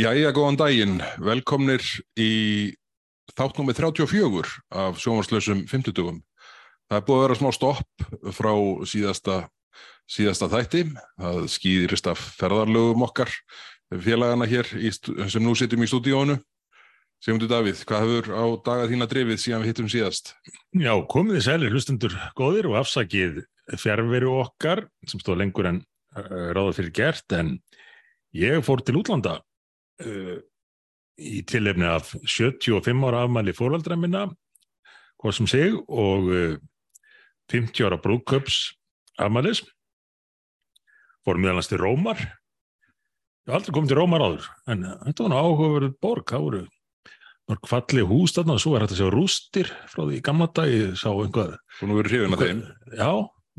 Jæja, góðan daginn. Velkomnir í þáttnúmið 34 af sjónvarslösum 50. Það er búið að vera smá stopp frá síðasta, síðasta þætti. Það skýðirist af ferðarlögum okkar félagana hér í, sem nú sittum í stúdíónu. Sigmundur Davíð, hvað hefur á daga þína drifið síðan við hittum síðast? Já, komið þið sælir hlustendur góðir og afsakið fjárveru okkar sem stóð lengur en uh, ráða fyrir gert en ég fór til útlanda uh, í tilefni af 75 ára afmæli fóraldra minna hvað sem seg og uh, 50 ára brúköps afmælis. Fór meðalans til Rómar. Ég hef aldrei komið til Rómar áður en þetta var áhugaverð borg. Það voru mörg falli hús þarna og svo er þetta að sjá rústir frá því gamla dag ég sá einhvað Þú nú verið hrifin að þeim. já,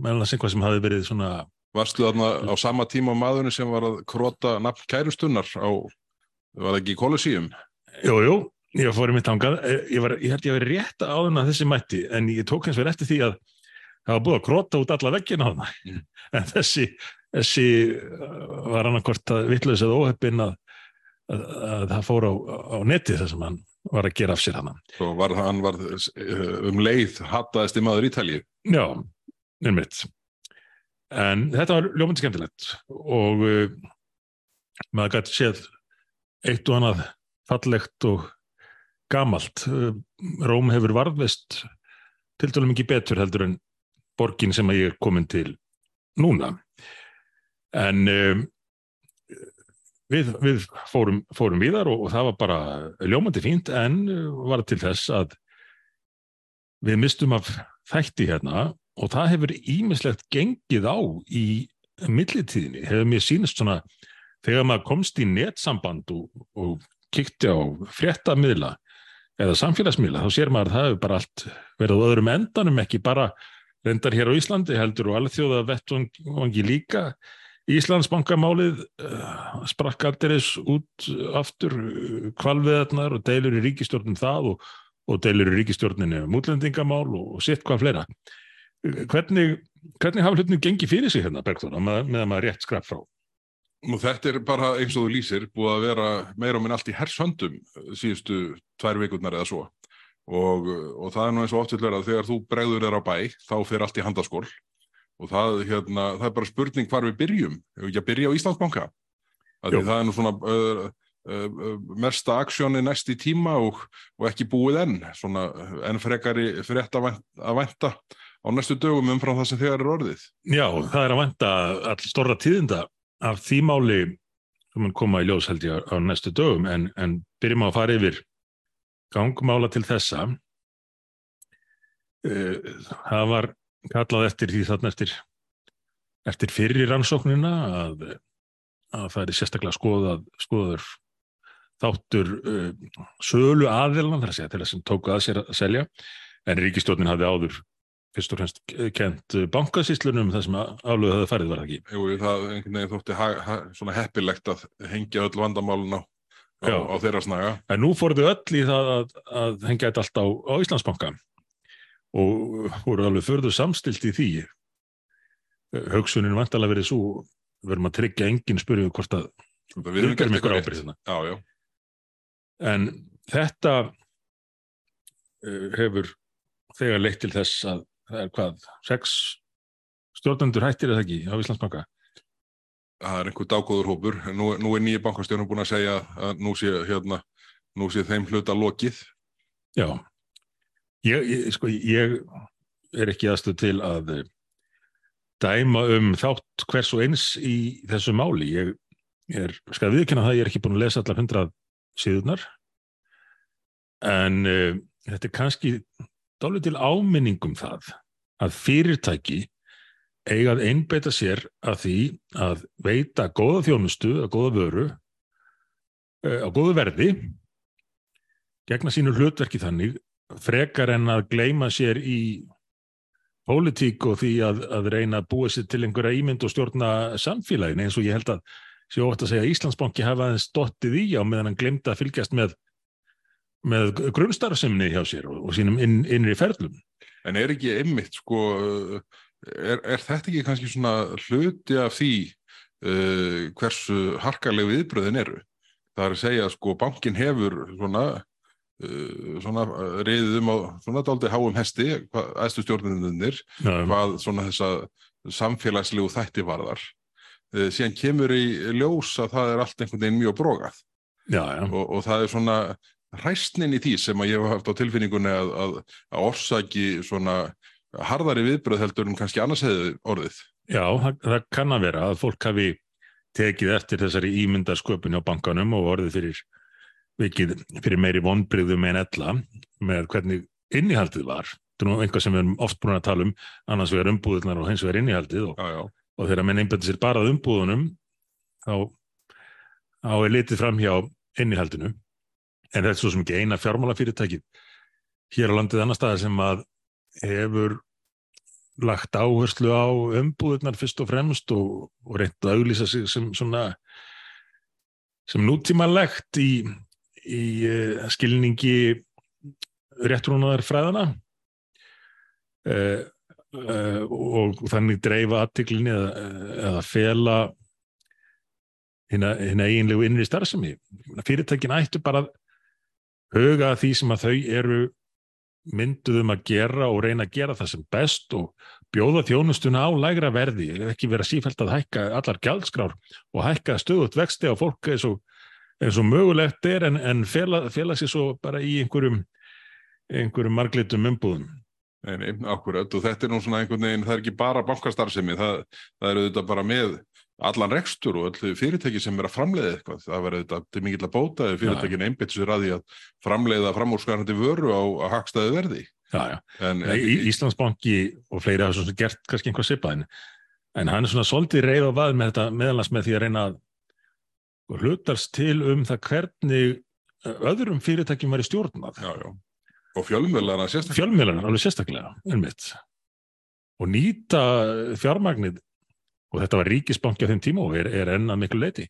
meðalans einhvað sem hafi verið svona Varstu þarna á sama tíma maðurinn sem var að krota nafn kærustunnar á, var það ekki í Colosseum? Jú, jú, ég fór í mitt ángað, ég, var, ég held ég að vera rétt áðun að þessi mætti, en ég tók eins verið eftir því að það var búið að krota út alla veggina á það, Mm. en þessi, þessi uh, var annarkvort að vitlaðis eða óheppin að, að, að það fór á, á netið þar sem hann var að gera af sér hann. Svo var hann var um leið hataðist í maður Ítalíu. Já, nefnmitt. En þetta var ljómandi skemmtilegt og uh, maður gæti séð eitt og annað fallegt og gamalt. Róm hefur varðvist til dælu mikið betur heldur en borgin sem ég er komin til núna. En um, við, við fórum, fórum víðar og, og það var bara ljómandi fínt en uh, var til þess að við mistum af þætti hérna og það hefur ímislegt gengið á í millitíðinni, hefur mér sínist svona þegar maður komst í netsamband og, og kikti á fréttamiðla eða samfélagsmiðla, þá sér maður að það hefur bara allt verið á öðrum endanum, ekki bara reyndar hér á Íslandi heldur og alþjóða vettvangi líka. Íslandsbankamálið uh, sprakk aldeiris út aftur kvalviðarnar og deilur í ríkistjórnum það og, og deilur í ríkistjórninu mútlendingamál og, og sitt hvað fleira. Hvernig, hvernig hafa hlutinu gengið fyrir sig hérna Bergþóra með, með að maður rétt skrap frá Nú þetta er bara eins og þú lýsir búið að vera meira og minn allt í hershöndum síðustu tvær vikurnar eða svo. Og, og það er nú eins og oft vil vera að þegar þú bregður þér á bæ þá fer allt í handaskól. Og það, hérna, það er bara spurning hvar við byrjum. Ef við ekki að byrja á Íslandsbanka? Það er nú svona uh, uh, uh, mesta aksjóni næst í tíma og, og ekki búið enn. Svona enn frekari frétt að vænt- að vænta á næstu dögum umfram það sem þegar er orðið. Já, það er að vanta all af því máli sem mun koma í ljós held ég á næstu dögum en, en byrjum að fara yfir gangmála til þessa. Eh, það var kallað eftir því þarna eftir eftir fyrir rannsóknina að, að það er sérstaklega skoðað, skoðaður þáttur uh, sölu aðilan þar að segja til þess sem tóku að sér að selja en ríkistjórnin hafði áður fyrst og fremst kent bankasýslunum þar sem aflöðu hafði farið var það ekki Jú, það einhvern veginn þótti ha, ha, svona heppilegt að hengja öll vandamálun á, á, á þeirra snaga. En nú fóruðu öll í það að, að hengja þetta allt á, á Íslandsbanka og voru alveg förðu samstilt í því. Hugsunin vantalega verið svo, við verum að tryggja enginn spyrju hvort að Við berum ykkur hérna. Já, já. En þetta uh, hefur þegar leitt til þess að það er hvað, sex stjórnendur hættir eða ekki á Íslandsbanka. Það er einhver dágóður hópur. Nú, nú er nýja bankastjórnum búin að segja að nú sé, hérna, nú sé þeim hluta lokið. Já, ég, ég, sko, ég er ekki aðstöð til að eh, dæma um þátt hvers og eins í þessu máli. Ég er, skal viðkynna það, ég er ekki búin að lesa allar hundrað síðunar, en uh, þetta er kannski dálítið til áminningum það að fyrirtæki eiga að einbeita sér að því að veita góða þjónustu, að góða vöru, uh, á góðu verði, gegna sínu hlutverki þannig frekar en að gleyma sér í pólitík og því að, að reyna að búa sér til einhverja ímynd og stjórna samfélagin eins og ég held að sé ótt að segja að Íslandsbanki hafa aðeins dottið í á meðan hann glemta að fylgjast með, með grunnstarfsemni hjá sér og, og sínum inn, innri ferlum. En er ekki einmitt, sko, er, er þetta ekki kannski svona hluti af því uh, hversu harkaleg viðbröðin eru? Það er að segja sko bankin hefur svona, uh, svona reyðið um á svona dálítið háum hesti, aðstu stjórnunir, hvað svona þessa samfélagslegu þætti varðar. Uh, síðan kemur í ljós að það er allt einhvern veginn mjög brógað já, já. Og, og það er svona hræstnin í því sem að ég hef haft á tilfinningunni að, að, að orsaki svona harðari viðbröð heldur en kannski annars hefði orðið. Já, það, kann að vera að fólk hafi tekið eftir þessari ímyndarsköpun á bankanum og orðið fyrir, vikið, fyrir meiri vonbryðum en ella með hvernig innihaldið var. Þetta er nú einhvað sem við erum oft búin að tala um, annars vegar umbúðunar og hins vegar innihaldið og, já, já. og þegar menn einbætti sér bara umbúðunum þá, þá er litið fram hjá innihaldinu en þetta er svo sem ekki eina fjármálafyrirtækið hér á landið annar staðar sem að hefur lagt áherslu á umbúðunar fyrst og fremst og, og reynt að auglýsa sig sem svona sem nútímalegt í, í uh, skilningi réttrúnaðar fræðana uh, uh, og þannig dreifa aðtiklinni eða, eða fela hérna eiginlegu innri starfsemi. Fyrirtækin ættu bara að huga því sem að þau eru mynduðum að gera og reyna að gera það sem best og bjóða þjónustuna á lægra verði, ekki vera sífælt að hækka allar gjaldskrár og hækka stöðut vexti á fólk eins og, eins og mögulegt er en, en fela, fela sér svo bara í einhverjum einhverjum marglitum umbúðum. Nei, nei, akkurat og þetta er nú svona einhvern veginn, það er ekki bara bankastarfsemi, það, það eru þetta bara með allan rekstur og öll fyrirtæki sem er að framleiða eitthvað. Það verður þetta til mikill að bóta ef fyrirtækin einbit sér að því að framleiða framúrskarandi vöru á, á hagstæðu verði. Já, já. En, en, Íslandsbanki og fleiri hafa svona gert kannski einhvað sipað en hann er svona svolítið reyð og vað með þetta meðalans með því að reyna að hlutast til um það hvernig öðrum fyrirtækjum var í stjórnað. Já, já. Og fjölmjölarna sérstaklega. Fjölmjölarna alveg sérstaklega, ennmitt. Og nýta fjármagnið og þetta var ríkisbanki á þeim tíma og er, er ennað miklu leiti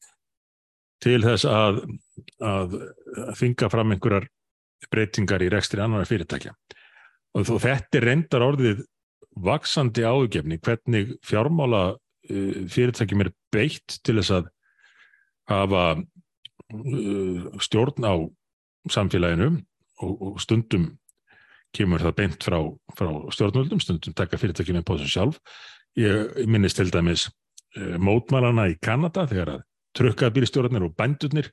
til þess að, að þinga fram einhverjar breytingar í rekstri annar fyrirtækja. Og þó þetta er reyndar orðið vaksandi ágefni hvernig fjármála uh, fyrirtækjum er beitt til þess að hafa uh, stjórn á samfélaginu og, og stundum kemur það beint frá, frá stjórnvöldum, stundum taka fyrirtækjum á þessu sjálf Ég minnist til dæmis uh, mótmælana í Kanada þegar að trökkabýrstjórnir og bændurnir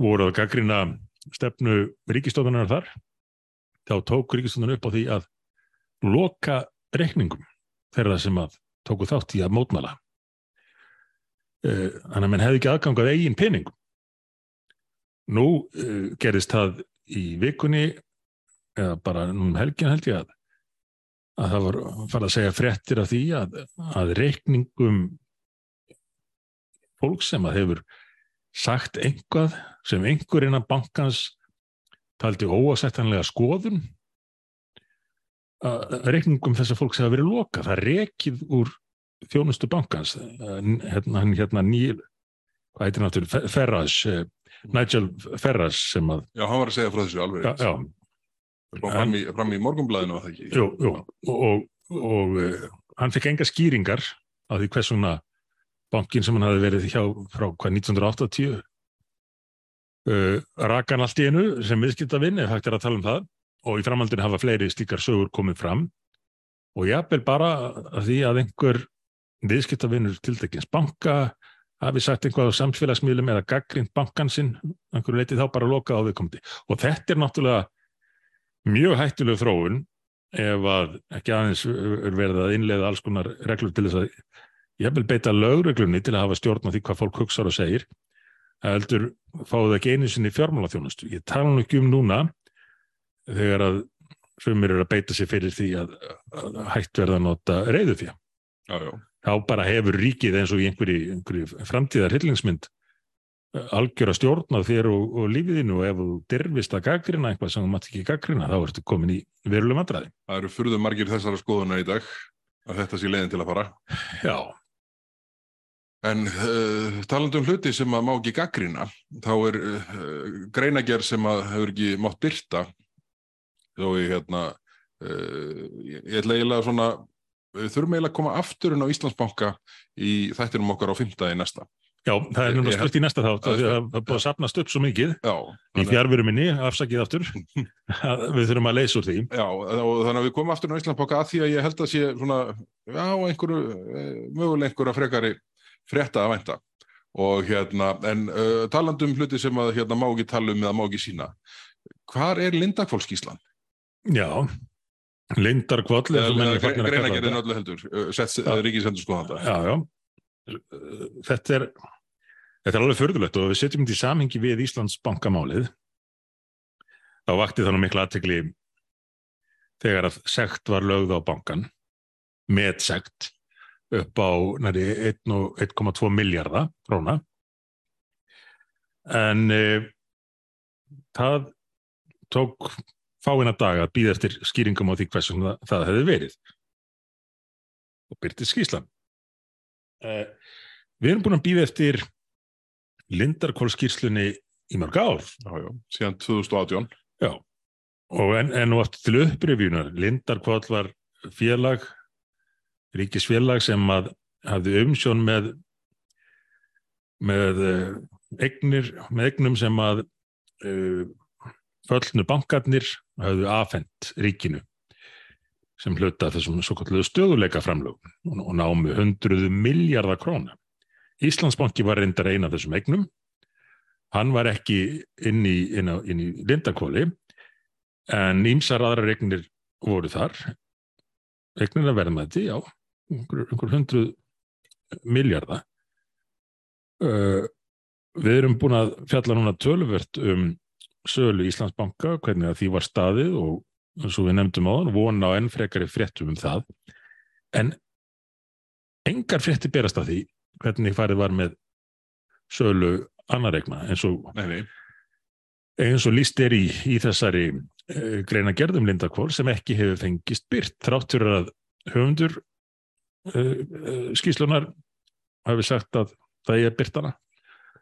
voru að gaggrina stefnu ríkistofnunar þar. Þá tók ríkistofnunar upp á því að loka reikningum þeirra sem að tóku þátt í að mótmæla. Uh, þannig að menn hefði ekki aðgangað eigin peningum. Nú uh, gerist það í vikunni eða bara núm helgin held ég að að það var farið að segja frettir af því að, að reikningum fólk sem að hefur sagt einhvað sem einhver innan bankans taldi óasættanlega skoðun að reikningum þessar fólk sem hafa verið loka það rekið úr þjónustu bankans. Hérna, hérna nýjum hvað heitir náttúrulega Ferraz Nigel Ferraz sem að Já, hann var að segja frá þessu alveg Já, já fram í, fram í morgumblæðinu og það ekki? Jú, jú, og, og, og uh, hann fekk enga skýringar á því hvers svona bankin sem hann hafi verið hjá frá hvað 1980 uh, rakan allt í einu sem viðskiptavinn ef hægt er að tala um það og í framhaldinu hafa fleiri slíkar sögur komið fram. Og jábel bara að því að einhver viðskiptavinnur tildekins banka hafi sagt einhvað á samfélagsmiðlum eða gaggrind bankansinn, einhverju leiti þá bara loka á viðkomandi. Og þetta er náttúrulega mjög hættuleg þróun ef að ekki aðeins er verið að innlega alls konar reglur til þess að ég vil beita lögreglunni til að hafa stjórn á því hvað fólk hugsaður og segir að heldur fáðu ekki einu sinni fjármálaþjónustu. Ég tala nú ekki um núna þegar að sumir eru að beita sér fyrir því að, að hægt verða að nota reyðu því. Þá bara hefur ríkið eins og í einhverju, einhverju framtíðar hillingsmynd algjör að stjórna þér og, og lífiðinu og ef þú dirfist að gaggrina eitthvað sem þú maður ekki gaggrina þá ertu komin í veruleg mandræði. Það eru fyrðu margir þessara skoðuna í dag að þetta sé leiðin til að fara. Já. En uh, talandum hluti sem að má ekki gaggrina, þá er uh, greinager sem að hefur ekki mátt byrta þó ég hérna uh, ég ætla eiginlega svona þurfum eiginlega að koma afturinn á Íslandsbanka í þættinum okkar á fymtaði næsta Já, það er ég- spurt í næsta þátt Það að er búið að sapnast upp svo mikið Já, í fjárveru minni, afsakið aftur við þurfum að leysa úr því Já, og þannig að við komum aftur á Íslandboka að því að ég held að sé svona, já, einhverju, eh, mögulega einhverja frekari frétta að vænta. Og hérna, en uh, talandi um hluti sem að hérna má ekki tala um eða má ekki sína. Hvar er? Já, eru farnir að kalla Greinagerðin öllu heldur, uh, sett Já. ríkisendur skoðanda. Já, já þetta er þetta er alveg förðulegt og við setjum þetta í samhengi við Íslands bankamálið þá vakti það nú mikla aðtekli þegar að sekt var lögð á bankan með sekt upp á næri 1,2 miljardar króna. En e, það tók fáina daga að býða eftir skýringum á því hversum það, það hefði verið. Og byrti skýslan uh, við erum búin að býða eftir Lindarkvólskýrslunni í mörg ár Já, já, síðan 2018. Já, og en, en nú aftur til upprifjunar, Lindarkvall var félag, ríkisfélag sem að hafði umsjón með með uh, eignir, með eignum sem að uh, föllnu bankarnir hafðu afhent ríkinu sem hluta þessum svo kalluðu stöðuleika framlög og, og námu hundruðu miljardar króna. Íslandsbanki var reyndar eina af þessum eignum. Hann var ekki inn í, inn á, inn í Lindakóli en ímsar aðra regnir voru þar. Regnir að verða með þetta, já einhver, einhver hundruð miljardar uh, við erum búin að fjalla núna töluvert um sölu Íslandsbanka, hvernig að því var staðið og eins og við nefndum á þann vona á enn frekari fréttum um það. En engar frétti berast að því hvernig farið var með sölu annar regna eins og, Nei, nei, eins og líst er í, í þessari uh, greina gerðum Lindakvól sem ekki hefur fengist byrt þrátt fyrir að höfundur uh, uh, skýslunar hafi sagt að það er byrtana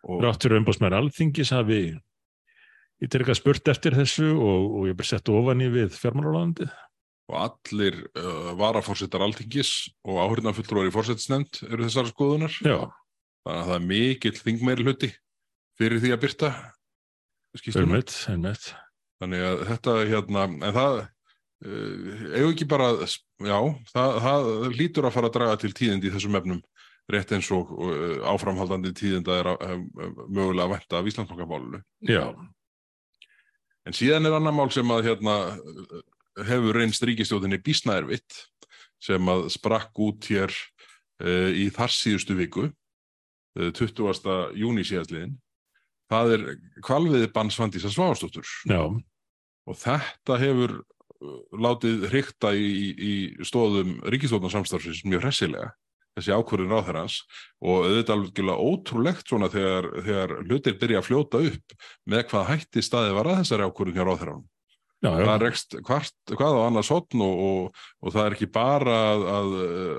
og, þrátt fyrir umbúsmæður alþingis hafi ekki að spurt eftir þessu og, og ég er bara sett ofan í við fjármálaráðandi og allir uh, varafórsetar alþingis og áhörnafulltrúar í fórsetisnefnd eru þessar skoðunar. já, Þannig að það er mikill þingmeiri hluti fyrir því að byrta einmitt, einmitt Þannig að þetta hérna, en það uh, eigum ekki bara, já, það, það lítur að fara að draga til tíðindi í þessum efnum rétt eins og uh, áframhaldandi tíðinda er að, uh, mögulega að venda af Íslandsbankamálunu. já, En síðan er annar mál sem að hérna hefur reynst ríkistjóðinni bísna erfitt sem að sprakk út hér uh, í þar síðustu viku, uh, 20. júni síðastliðin. Það er kvalviði bann Svandísa Svávastóttur já, og þetta hefur uh, látið hrykta í, í, stóðum ríkistjóðnarsamstarfsins mjög hressilega þessi ákvörðin ráð hans og auðvitað alveg ótrúlegt svona þegar, þegar hlutir byrja að fljóta upp með hvað hætti staðið var að þessari ákvörðin hjá ráð já, já. það rekst hvart, hvað á annars hotn og, og, og það er ekki bara að, að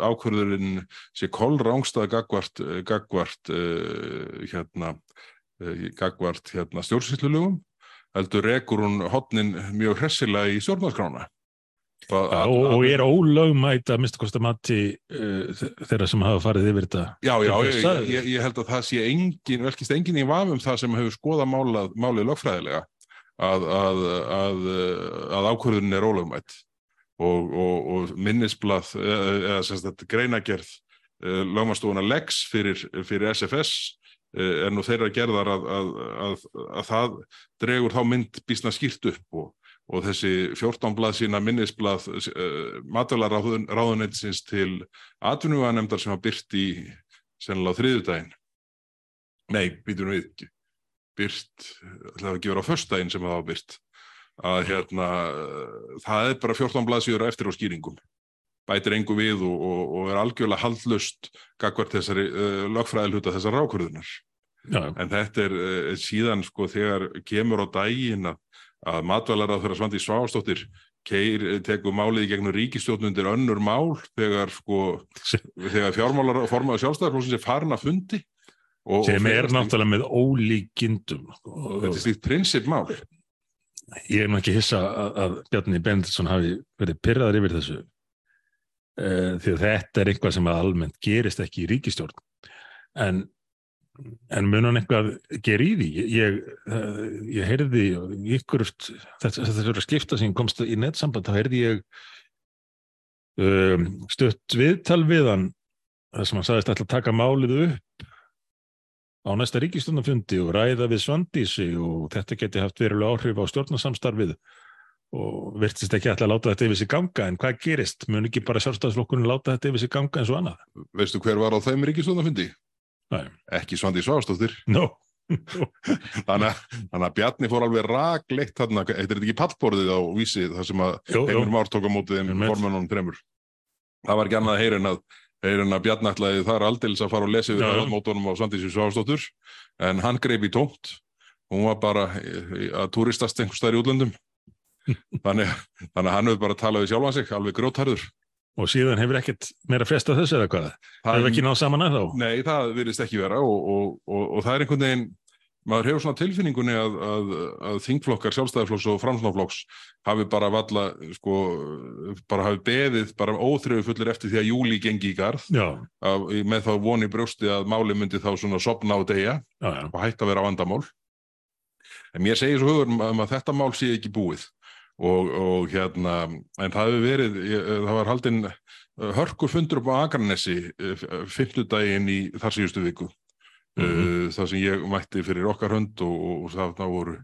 ákvörðurinn sé kolrángstað gagvart, gagvart uh, hérna, uh, gagvart hérna, stjórnsýslulugum heldur rekur hún hotnin mjög hressilega í stjórnarskrána. Það- Já, og, og er ólögmætt að mista kosta mati uh, þeirra sem hafa farið yfir þetta. Já, já, ég, ég, held að það sé engin, velkist engin í vafum það sem hefur skoðað málið lögfræðilega að, að, að, að ákvörðunin er ólögmætt og, og, og minnisblað eða, eða sem sagt greinagerð lögmannstofuna Lex fyrir, fyrir SFS eh, er nú þeirra gerðar að, að, að, að það dregur þá mynd býsna skýrt upp og, og þessi 14 blað sína minnisblað uh, matvælaráðunetsins til atvinnuganemndar sem var byrt í sennilega á þriðjudaginn. Nei, býtum við ekki byrt, ætlaði að gefa á föstudaginn sem það var byrt að hérna það er bara 14 blaðsíður eftir á skýringum. Bætir engu við og, og, og er algjörlega haldlust gagvart þessari uh, lögfræðilhuta þessar rákurðunar en þetta er uh, síðan sko þegar kemur á daginn að, að þeirra svandi svástóttir tekur málið í gegnum ríkistjóðnundir önnur mál þegar sko þegar fjármálar formaður sjálfstæðarflóðsins er farin að fundi og, sem er náttúrulega með ólíkindum. Þetta er slíkt prinsipmál. Ég er nú ekki hissa að, að Bjarni Benditsson hafi verið pyrraður yfir þessu. Uh, því að þetta er eitthvað sem almennt gerist ekki í ríkistjórn en en mun hann eitthvað gera í því? Ég, uh, ég heyrði ykkur þetta er að skipta sem komst í nettsamband þá heyrði ég um, stutt viðtal við hann þar sem hann sagðist að taka málið upp á næsta ríkistundafundi og ræða við Svandísi og þetta geti haft verulega áhrif á stjórnarsamstarfið og virtist ekki alltaf að láta þetta yfir sig ganga en hvað gerist? Mun ekki bara sjálfstæðisflokkurinn láta þetta yfir sig ganga eins og annað? Veistu hver var á þeim ríkistundafundi? Nei. Ekki Svandís Svástóttir. No. þannig, þannig að Bjarni fór alveg ragleitt þarna, þetta er ekki pallborðið á vísi þar sem að Heimur Már tók á mótið þeim formönunum þremur. Það var ekki annað að heyra en að, en að Bjarni ætlaði þar aldils að fara og lesa við mótunum á Svandísi Svástóttur en hann greip í tómt. Hún var bara að turistast einhver staðar í útlöndum. þannig, þannig að hann hefur bara talað við sjálfan sig, alveg grótharður. Og síðan hefur ekkert meira fresta þessu eða hvað? Það hefur ekki náð saman að þá? Nei, það virðist ekki vera og, og, og, og það er einhvern veginn, maður hefur svona tilfinningunni að, að, að þingflokkar, sjálfstæðarflokks og framsnáflokks hafi bara valla, sko, bara hafi beðið bara óþröfu fullir eftir því að júli gengi í garð að, með þá voni brjósti að máli myndi þá svona sopna á degja já, já. og hætta að vera á vandamál. En mér segir svo hugur um að þetta mál sé ekki búið og, og hérna, en það hefur verið, það var haldinn hörkur fundur upp á Akranesi fymtudaginn í þar síðustu viku mm -hmm. það sem ég mætti fyrir okkar hönd og, og það voru,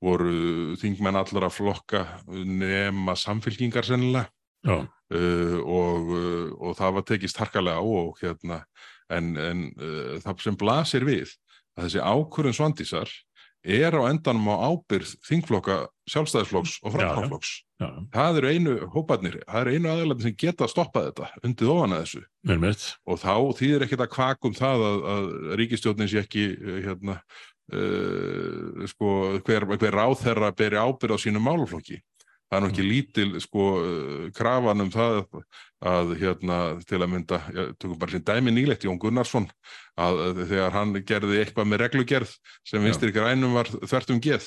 voru þingmenn allar að flokka nema samfélkingar sennilega uh, og, og það var tekist harkalega á og hérna en, en það sem blasir við að þessi ákurinn svandísar er á endanum á ábyrð þingflokka, sjálfstæðisflokks og framflokks. Það eru einu hóparnir, það eru einu aðeins sem geta stoppað þetta undið ofan að þessu. Mjörnveit. Og þá þýðir ekkert að kvakum það að, að ríkistjóðnins ég ekki hérna, uh, sko, hver, hver ráð þeirra beri ábyrð á sínu máluflokki. Það er nú ekki lítil sko krafan um það að hérna til að mynda, já, tökum bara sín dæmi nýlegt Jón Gunnarsson að, að þegar hann gerði eitthvað með reglugerð sem vinstir ykkur einum var þvert um geð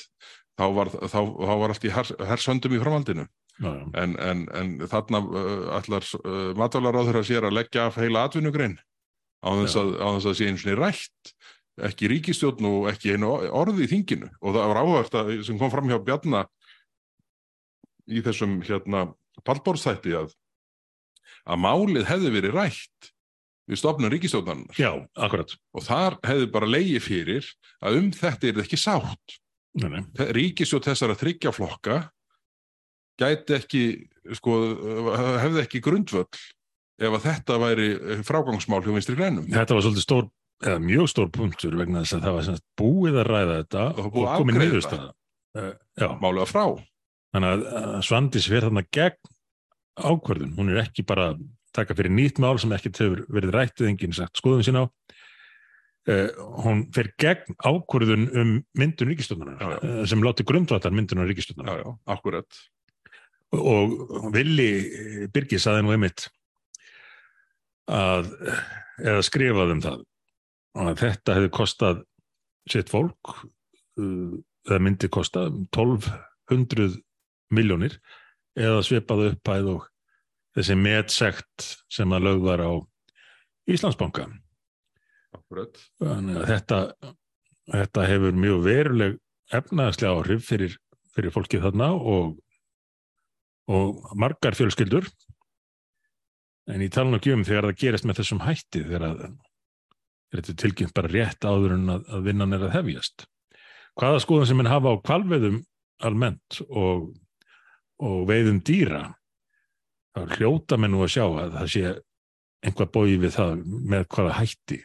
þá var, þá, þá var allt í hersöndum í framhaldinu. En, en, en þarna uh, allar uh, matvælaráður að sér að leggja af heila atvinnugrein á þess að, að sé eins og rætt ekki ríkistjórn og ekki einu orði í þinginu. Og það var áhört að sem kom fram hjá Bjarnar í þessum hérna pallbórstætti að að málið hefði verið rætt við stofnum ríkistofnarnar. Já, akkurat. Og þar hefði bara leiði fyrir að um þetta er ekki sátt. Ríkistjóð þessar að þryggja flokka gæti ekki, sko, hefði ekki grundvöll ef að þetta væri frágangsmál hjá vinstri grænum. Þetta var svolítið stór, eða mjög stór punktur vegna þess að það var búið að ræða þetta og, og komið niðurstaða. Málið að frá. Þannig að Svandis verð þarna gegn ákvörðun. Hún er ekki bara að taka fyrir nýtt mál sem ekkert hefur verið rætt eða enginn sagt skoðum sín á. Uh, hún fer gegn ákvörðun um myndun ríkistöndunar uh, sem láti grundvatar myndunar ríkistöndunar. Já, já, akkurat. Og, og Vili Birgis aðeins og einmitt að eða skrifað um það að þetta hefði kostað sitt fólk uh, eða myndi kostað 1200 miljónir eða svipaðu upphæð og þessi medsekt sem að lög var á Íslandsbanka. Þetta, þetta hefur mjög veruleg efnaðslega áhrif fyrir, fyrir fólkið þarna og, og margar fjölskyldur en ég tala nokkið um þegar það gerist með þessum hætti þegar að þetta er tilkynnt bara rétt áður en að, að vinnan er að hefjast. Hvaða skoðan sem henn hafa á kvalveðum almennt og og veiðum dýra þá hljóta mér nú að sjá að það sé einhvað bóið við það með hvaða hætti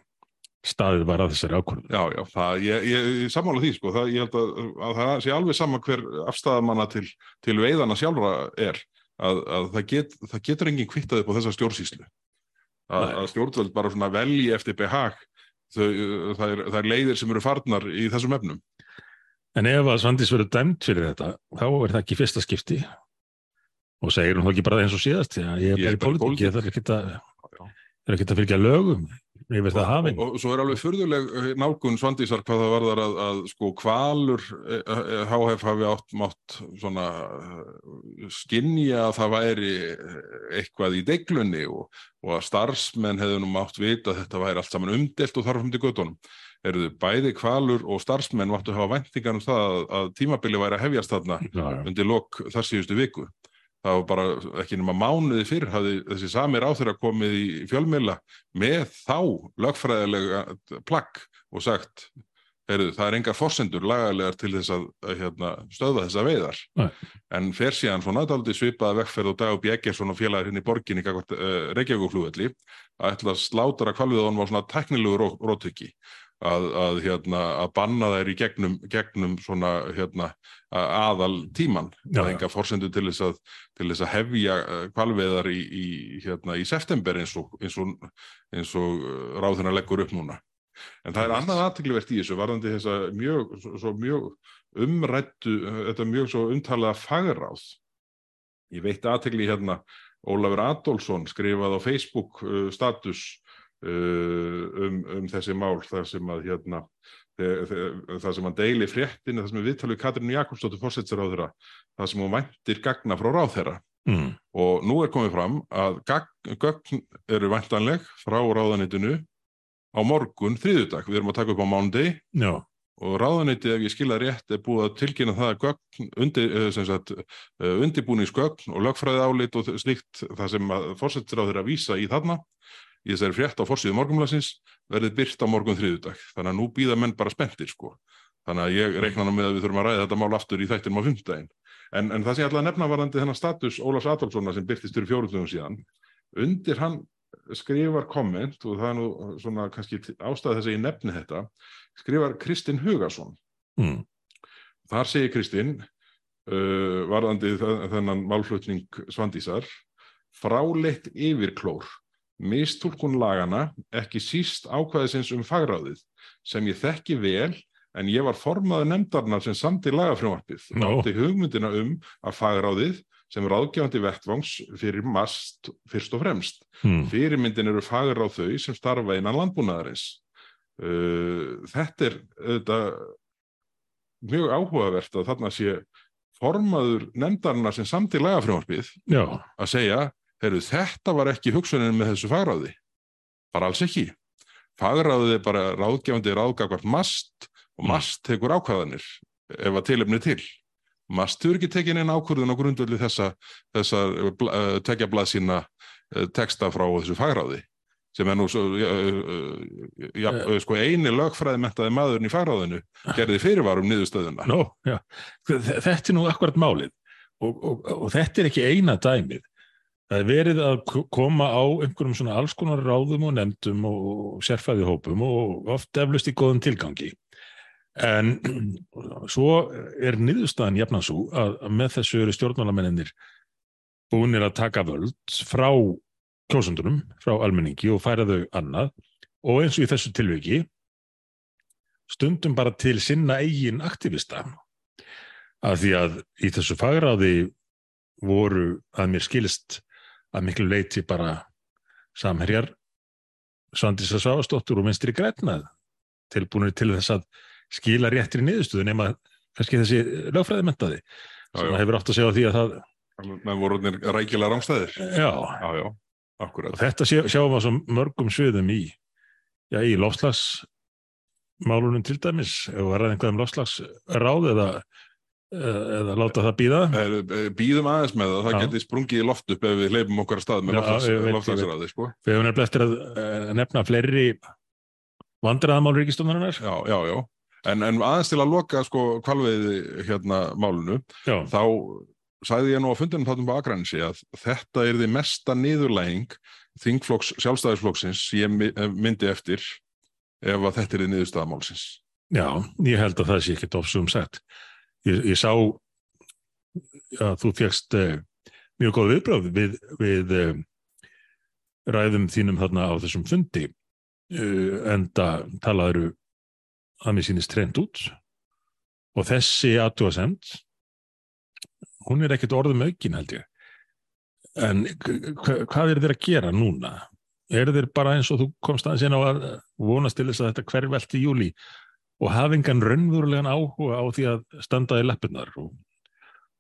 staðið var að þessari ákvörðu. Já, já, það, ég, ég, samála því sko, það, ég held að, að það sé alveg sama hver afstæðamanna til, til veiðana sjálfra er, að, að það, get, það getur enginn kvittað upp á þessa stjórnsýslu. Að, að stjórnvöld bara svona velji eftir behag, þau, það, er, er leiðir sem eru farnar í þessum efnum. En ef að Svandís verður dæmt fyrir þetta, þá er það ekki fyrsta skipti og segir hún þá ekki bara eins og síðast að ég er bara í pólitík, ég þarf ekki að er ekki að fylgja lögum yfir það hafinn. Og, og svo er alveg fyrðuleg nálgun Svandísar hvað það varðar að, að sko kvalur HF hafi átt mátt svona skinja að það væri eitthvað í deglunni og, og að starfsmenn hefðu nú mátt vita að þetta væri allt saman umdelt og þarfum til göttunum. Heyrðu, bæði kvalur og starfsmenn máttu hafa væntingar um það að, að tímabili væri að hefjast þarna já. undir lok þar síðustu viku. Það var bara ekki nema mánuði fyrr hafði þessi sami ráþur að komið í fjölmiðla með þá lögfræðilega plagg og sagt heyrðu, það er engar forsendur lagalegar til þess að, að hérna, stöðva þessa veiðar. Nei. En fer síðan svona daldi svipaða vegferð og dag og Bjeggersson og félagar hinn í borginni uh, Reykjavíkuflugvelli að ætla að slátra kvalviðan var svona teknilegu ró, rótöki að, að, hérna, að banna þær í gegnum, gegnum svona hérna, aðal tíman. Það enga forsendur til þess að, til þess að hefja kvalviðar í, í, hérna, í september eins og, eins og, eins og ráðuna leggur upp núna. En það er annað aðteglivert í þessu varðandi þess að mjög, svo, mjög umrættu, þetta mjög svo umtalaða fagráð. Ég veitti aðtegli hérna, Ólafur Adolfsson skrifaði á Facebook uh, status uh, um, um þessi mál þar sem að hérna, þar sem hann deili fréttin, þar sem við viðtalið Katrínu Jakobsdóttur fórsætsráðura, þar sem hún væntir gagna frá ráðherra. Mm. Og nú er komið fram að gagn, gögn eru væntanleg frá ráðanitinu á morgun þriðudag. Við erum að taka upp á mánundi Já, og ráðaniti, ef ég skilða rétt, er búið að tilkynna það að gögn, undir, eh, sagt, eh, undirbúningsgögn og lögfræði álit og slíkt það sem að fórsettisráður að vísa í þarna í þessari frétt á fórsíðu morgunblassins verðið byrt á morgun þriðudag. Þannig að nú býða menn bara spenntir sko. Þannig að ég reikna nú með að við þurfum að ræða þetta mál aftur í þættinum á fimmtudaginn. En, en það sem ég ætla að nefna varandi þennan status Ólafs Adolfssona sem byrtist fyrir fjóruðum síðan, undir hann skrifar komment og það er nú svona kannski ástæð þess að ég nefni þetta, skrifar Kristinn Hugason. mm. Þar segir Kristinn, uh, varðandi þe- þennan málflutning Svandísar, fráleitt yfirklór, mistúlkun lagana, ekki síst ákvæðisins um fagráðið, sem ég þekki vel, en ég var formaður nefndarnar sem samti lagafrjónvarpið. Nó. Átti hugmyndina um að fagráðið sem ráðgefandi vettvangs fyrir mast fyrst og fremst. Mm. Fyrirmyndin eru fagráð þau sem starfa innan landbúnaðarins. Uh, þetta er þetta, mjög áhugavert að þarna sé formaður nefndarna sem samti lagafrjónvarpið Já, að segja, heyrðu, þetta var ekki hugsunin með þessu fagráði. Bara alls ekki. Fagráðið er bara ráðgefandi ráðgagvart mast og Mm. mast tekur ákvæðanir ef að tilefni er til. Mast hefur ekki tekin einn ákvörðun á grundvöldi þessa, þessa uh, tekja blaðsína uh, texta frá þessu fagráði sem er nú svo, uh, ja, sko eini lögfræði mentaði maðurinn í fagráðinu gerði fyrirvarum niðurstöðuna. Nó, já. Þe- Þetta er nú akkurat málið og, og, og þetta er ekki eina dæmið. Það er verið að koma á einhverjum svona alls konar ráðum og nefndum og, sérfæði hópum og oft eflust í góðum tilgangi. En svo er niðurstaðan jafnan svo að, með þessu eru stjórnmálamennir búinir að taka völd frá kjósundunum, frá almenningi og færa þau annað og eins og í þessu tilviki stundum bara til sinna eigin aktivista af því að í þessu fagráði voru að mér skilist að miklu leiti bara samherjar Svandísa Svavastóttur og minnstri grænað tilbúinir til þess að skila réttri niðurstöðu nema kannski þessi lögfræðimentaði sem hefur átt að segja á því að það menn voru orðnir rækilega rángstæðir já, já, já, akkurat og þetta sé, sjáum við á mörgum sviðum í já, í lofslagsmálunum til dæmis. Ef við ræðum eitthvað um lofslagsráð eða, eða láta það býða býðum aðeins með það, það geti sprungið í loft upp ef við leifum okkar af stað með loftslagsræði sko. við hefum nefnilega eftir að eh, nefna fleiri vandræðamál ríkistónarinnar já, já, já. En, en aðeins til að loka sko kvalveiði hérna málunu já, þá sagði ég nú á fundinum þáttum á Akranesi að þetta er því mesta niðurlæging þingflokks sjálfstæðisflokksins ég my- eh, myndi eftir ef að þetta er því niðurstaðamálsins já, ég held að það sé ekki ofsum sagt ég, ég sá að þú fegst uh, mjög góð viðbröð við, við uh, ræðum þínum þarna á þessum fundi uh, enda talaður að mér sýnist trend út. Og þessi aðtúasemd hún er ekkert orðum aukin held ég. En hva, hvað er þeir að gera núna? Er þeir bara eins og þú komst aðeins inn á að vonast til þess að þetta hverfelt í júli og hafa engan raunverulegan áhuga á því að standa í lappirnar og,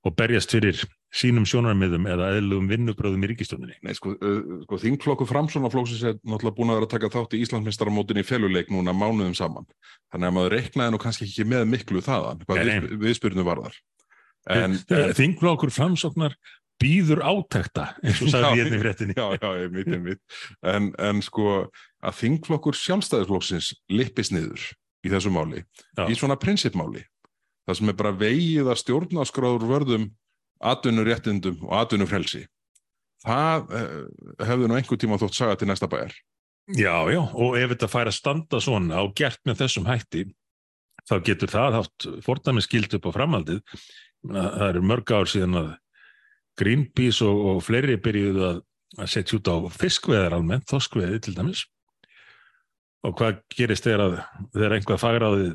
og berjast fyrir sínum sjónarmiðum eða eðlugum vinnubröðum í ríkistjóninni. Nei, sko, uh, sko þingflokku framsónaflóksins er náttúrulega búin að vera að taka þátt í Íslandsmeistaramótin í feluleik núna mánuðum saman. Þannig að maður reiknaði nú kannski ekki með miklu þaðan, hvað við, viðspyrnu varðar. En, Þingflokkur framsóknar býður átekta, eins og sagði Já, hérna í fréttinni. já, já, ég mitt, ég mitt. En, en sko að þingflokkur sjálfstæðisflokksins lippist niður í þessu máli, Já. í svona prinsipmáli. Það sem er bara vegið að stjórnaskráður vörðum atvinnuréttindum og atvinnufrelsi. Það uh, hefði nú einhver tíma þótt saga til næsta bæjar. Já, já, og ef þetta fær að standa svona og gert með þessum hætti, þá getur það haft fordæmi skild upp á framhaldið. Það eru mörg ár síðan að Greenpeace og, og fleiri byrjuðu að, að setja út á fiskveðar almennt, þoskveði til dæmis. Og hvað gerist þegar að þegar einhvað fagráðið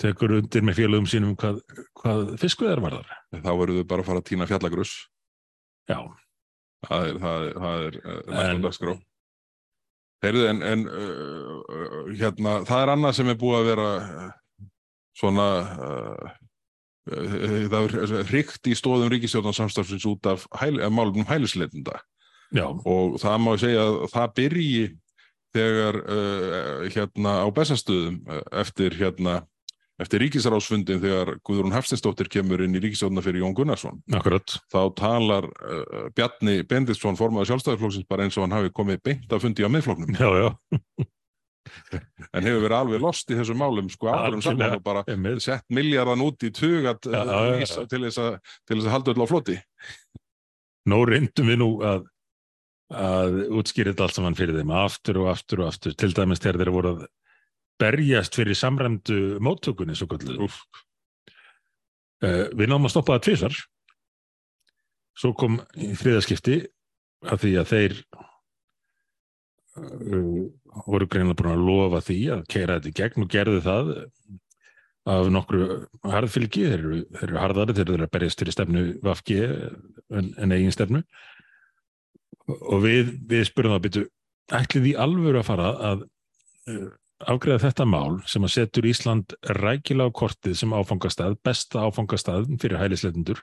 tekur undir með félögum sínum hvað, hvað fiskveðar varðar? Þá verður þau bara að fara að týna fjallagrus. Já, Það er, það er, það er næsta En- dagskrá. Heyrðu, en, en uh, hérna, það er annað sem er búið að vera svona, uh, það er hrygt í stóðum ríkistjórnarsamstafsins út af hæl, eh, málum hælisleitunda já, og það má segja að það byrji þegar uh, hérna á bestastöðum uh, eftir hérna eftir ríkisráðsfundin þegar Guðrún Hafstinsdóttir kemur inn í ríkistjórna fyrir Jón Gunnarsson. Akkurat. þá talar uh, Bjarni Benditsson formaður sjálfstæðarflokksins bara eins og hann hafi komið beint að fundi á miðflokknum. Já, já, en hefur verið alveg lost í þessum málum sko árum saman og bara einmitt. sett miljardan út í tugat til þess að halda öll á floti. Nó reyndum við nú að, að útskýra þetta allt saman fyrir þeim aftur og aftur og aftur, til dæmis þegar þeir voru að berjast fyrir samræmdu móttökunni, svo kallu. Úff. Uh, við náðum að stoppa það tvisar. Svo kom í þriðaskipti að því að þeir uh, voru greinlega búin að lofa því að keira þetta í gegn og gerðu það af nokkru harðfylgi, þeir eru, eru harðari, þeir eru að berjast fyrir stefnu Vafgi en, en eigin stefnu og við, við spurðum það byrju, ætlið því alvöru að fara að uh, afgreða þetta mál sem að setur Ísland rækilega á kortið sem áfangastað, besta áfangastað fyrir hælisleitundur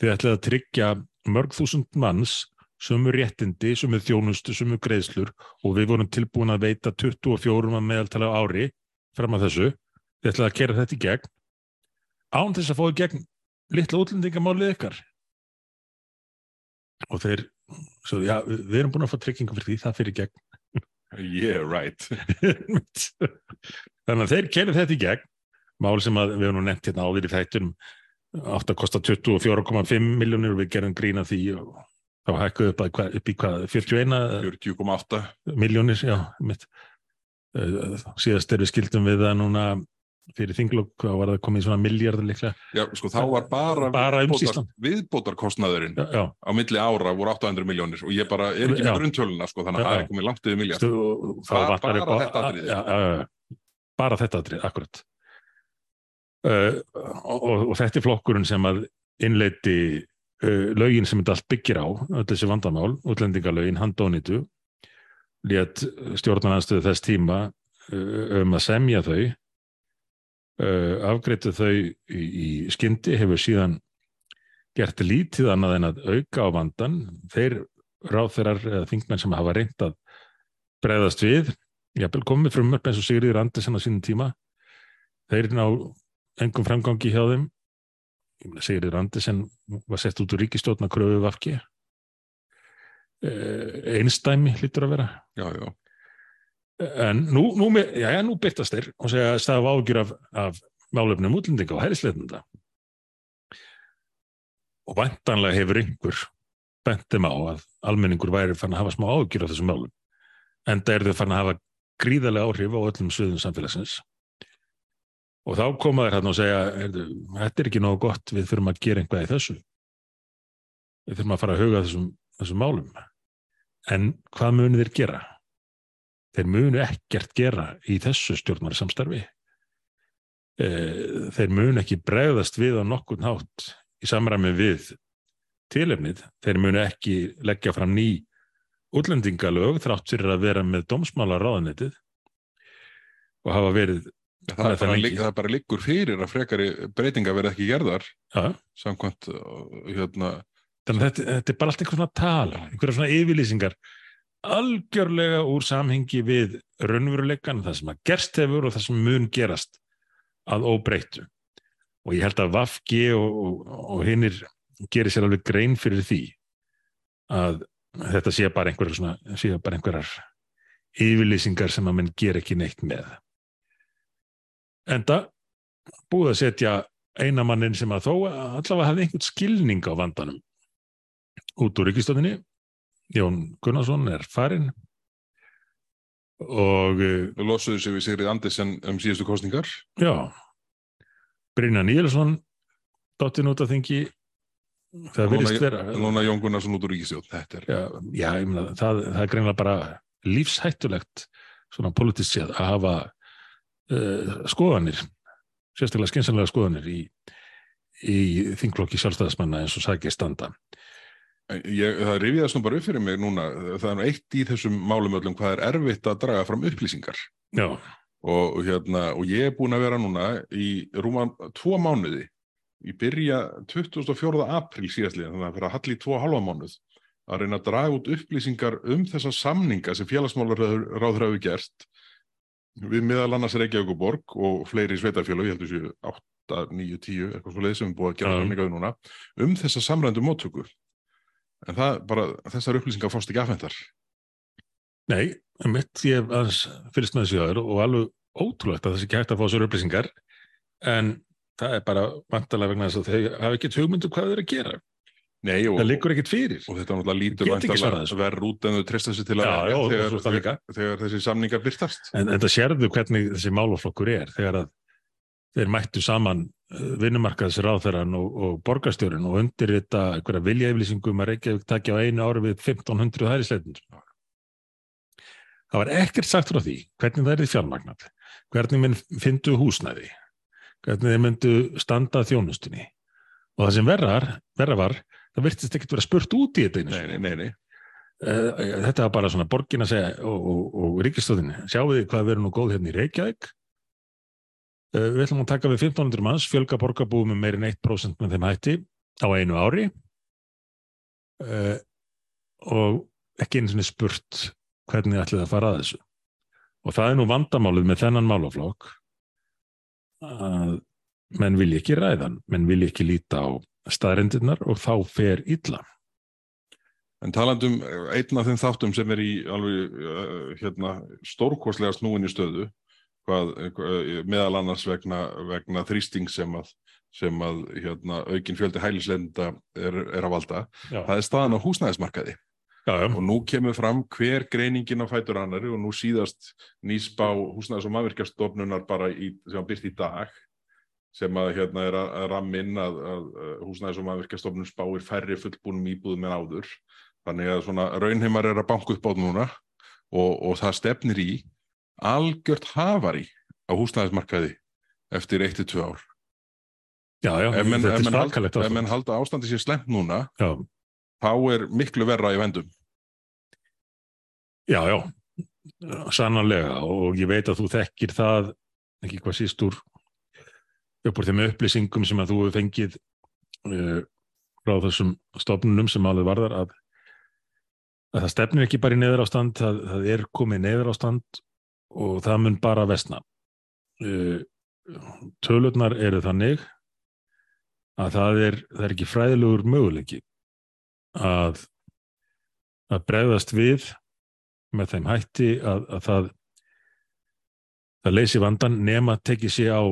þið ætlið að tryggja mörg þúsund manns sumu réttindi, sumu þjónustu, sumu greiðslur og við vorum tilbúin að veita 24 að meðaltala á ári fram að þessu, þið ætlið að kera þetta í gegn. Án þess að í gegn litla útlendingamálið ykkar og þeir svo, já, við erum búin að fá tryggingu fyrir því, það fyrir gegn. Yeah right. Þannig að þeir kerið þetta í gegn. Mál sem að við höfum nú nefnt hérna áður í þættunum átt að kosta 24,5 miljónir og við gerum grína því og þá hækkuðu upp, að upp í hvað 41 40,8 miljónir já, mitt Eh, síðast er við skildum við það núna fyrir þinglokk, var það komið svona miljardar líklega, já sko þá var bara, Bara viðbótar- umsýslan. viðbótarkostnaðurinn já, já. á milli ára voru 800 miljónir og ég bara er ekki með grunntöluna sko þannig að það er komið langt yfir miljard Bara- bara á- þetta atriði. já, já, bara þetta atrið, akkurat. Uh, og, og, og þetta er flokkurinn sem að innleiti uh, lögin sem þetta allt byggir á öll þessi vandamál, útlendingalögin handónitu lét stjórnarnanstöðu þess tíma uh, um að semja þau afgreitu þau í, í skyndi hefur síðan gert lítið annað en að auka á vandan þeir ráþeirar eða þingmenn sem hafa reynt að bregðast við, jafnvel komið frumörp eins og Sigriður Andersen á sínum tíma. Þeir ná engum framgangi hjá þeim. Sigriður Andersen var sett út úr ríkistjórna kröfu vafki einstæmi hlýtur að vera. Já, já, en nú, nú, já, nú byrtast þeir og segja að staða ágjur af, af málefnum útlendinga og hærisleitenda og vantanlega hefur einhver bentum á að almenningur væri fann að hafa smá ágjur af þessum málum en það er þau fann að hafa gríðarlega áhrif á öllum sviðum samfélagsins. Og þá koma þær hann og segja þetta er ekki nógu gott, við þurfum að gera einhvað í þessu. Við þurfum að fara að huga þessum, þessum málum. En hvað munu þeir gera? Þeir munu ekkert gera í þessu stjórnarsamstarfi. Eh, þeir munu ekki bregðast við á nokkurn hátt í samræmi við tilefnið, þeir munu ekki leggja fram ný útlendingalög þrátt fyrir að vera með dómsmála ráðanetið og hafa verið Það er, bara, það er bara liggur fyrir að frekari breytinga verða ekki gerðar Já, samkvæmt hérna, þannig að þetta, þetta er bara allt einhver svona tala, einhverja svona yfirlýsingar algjörlega úr samhengi við raunveruleikan, það sem að gerst hefur og það sem mun gerast að óbreyttu. Og ég held að Vafgi og, og, og hinnir gerir sér alveg grein fyrir því að þetta sé bara einhverjar svona, sé bara einhverjar yfirlýsingar sem að menn ger ekki neitt með. Enda búið að setja einamannin sem að þó allavega hafði einhvern skilning á vandanum út úr ríkistöndinni Jón Gunnarsson er farinn. Og eh, losuðu sig við Sigrið Andersen um síðustu kostningar já. Brynja Níelsson dottin út af þingi. Það virðist vera Núna Jón Gunnarsson út úr er já, já ég meina, það, það er greinlega bara lífshættulegt svona politist séð að hafa uh, skoðanir sérstaklega skynsamlega skoðanir í, í þingflokki sjálfstæðismanna eins og sagði standa Ég, það rifjaðast nú bara upp fyrir mig núna, það er nú eitt í þessum málum öllum hvað er erfitt að draga fram upplýsingar já, og, hérna, og ég er búin að vera núna í rúma tvo mánuði, í byrja 24. apríl síðastliðin, þannig að fyrir að halli tvo og halva mánuð, að reyna að draga út upplýsingar um þessa samninga sem félagsmálar ráður hafi gert við meðal annars Reykjavík og Borg og fleiri sveitafjölu, ég heldur séu 8, 9, 10, eitthvað svo leið sem er búið að gera við um þessa samrændu móttöku. En það bara, þessar upplýsingar fórst ekki afhentar. Nei, mitt ég aðeins fylgst með þessu aður og alveg ótrúlegt að ekki hægt að fá sér upplýsingar en það er bara vantarlega vegna þess að þau hafa ekki hugmyndu hvað þau eru að gera. Nei, og, Það liggur ekkit fyrir. og þetta náttúrulega lítur Get ekki svarað væntanlega þessu. verð út en þau treysta sér til að Já, já, þegar, þegar, þegar þessi samningar byrtast. En, það sérðu hvernig þessi málaflokkur er þegar að þeir mættu saman vinnumarkaðs ráþæran og, og borgarstjórin og undir þetta einhverja viljaeflýsingum að Reykjavík takja á einu ári við 1500 hærisleitin. Það var ekkert sagt frá því hvernig það er í fjármagnat, hvernig minn fyndu húsnæði, hvernig þeir myndu standa þjónustunni. Og það sem verrar, verra var, það virtist ekkert vera spurt út í þetta einu. Nei, nei, nei, nei. Eh, þetta var bara svona borgin að segja og, og, og ríkistöðin, sjáu þið hvað erum nú góð hérna í Reykjavík við ætlum að taka við 1500 manns fjölga borgarbúum með meirinn 1% með þeim hætti á einu ári. Uh, og ekki einu sinni spurt hvernig ætlið að fara að þessu. Og það er nú vandamálið með þennan málaflokk að menn vilja ekki ræðan menn vilja ekki líta á staðrendirnar og þá fer illa. En talandum einn af þeim þáttum sem er í alveg uh, hérna, stórkostlega snúin í stöðu, hvað, hvað, meðal annars vegna, vegna þrýsting sem að, sem að hérna, aukin fjöldi hælislenda er, er að valda, Já, það er staðan á húsnæðismarkaði. já, já. Og nú kemur fram hver greiningin á fætur annari og nú síðast nýsbá húsnæðis- og mannvirkjastofnunar bara í, sem að byrst í dag sem að hérna er að, ramminn að, að, húsnæðis- og mannvirkjastofnun spáir færri fullbúnum íbúðum en áður. Þannig að svona raunheimar er að banka upp á núna og, og það stefnir í algjört hafari á húsnæðismarkaði eftir 1-2 ár. já, já. Ef menn, ef menn, halda, ef menn halda ástandi sér slemt núna, Já, þá er miklu verra í vendum. já, já, sannarlega og ég veit að þú þekkir það ekki hvað síst úr upp úr þeim upplýsingum sem að þú hefur fengið uh, frá þessum stofnunum sem alveg varðar að, að það stefnir ekki bara í neður ástand, það, það er komið neður ástand og það mun bara vesna. Uh, tölurnar eru þannig að það er, það er ekki fræðilegur möguleiki að, að bregðast við með þeim hætti að, að það það leysi vandan nema tekið sér á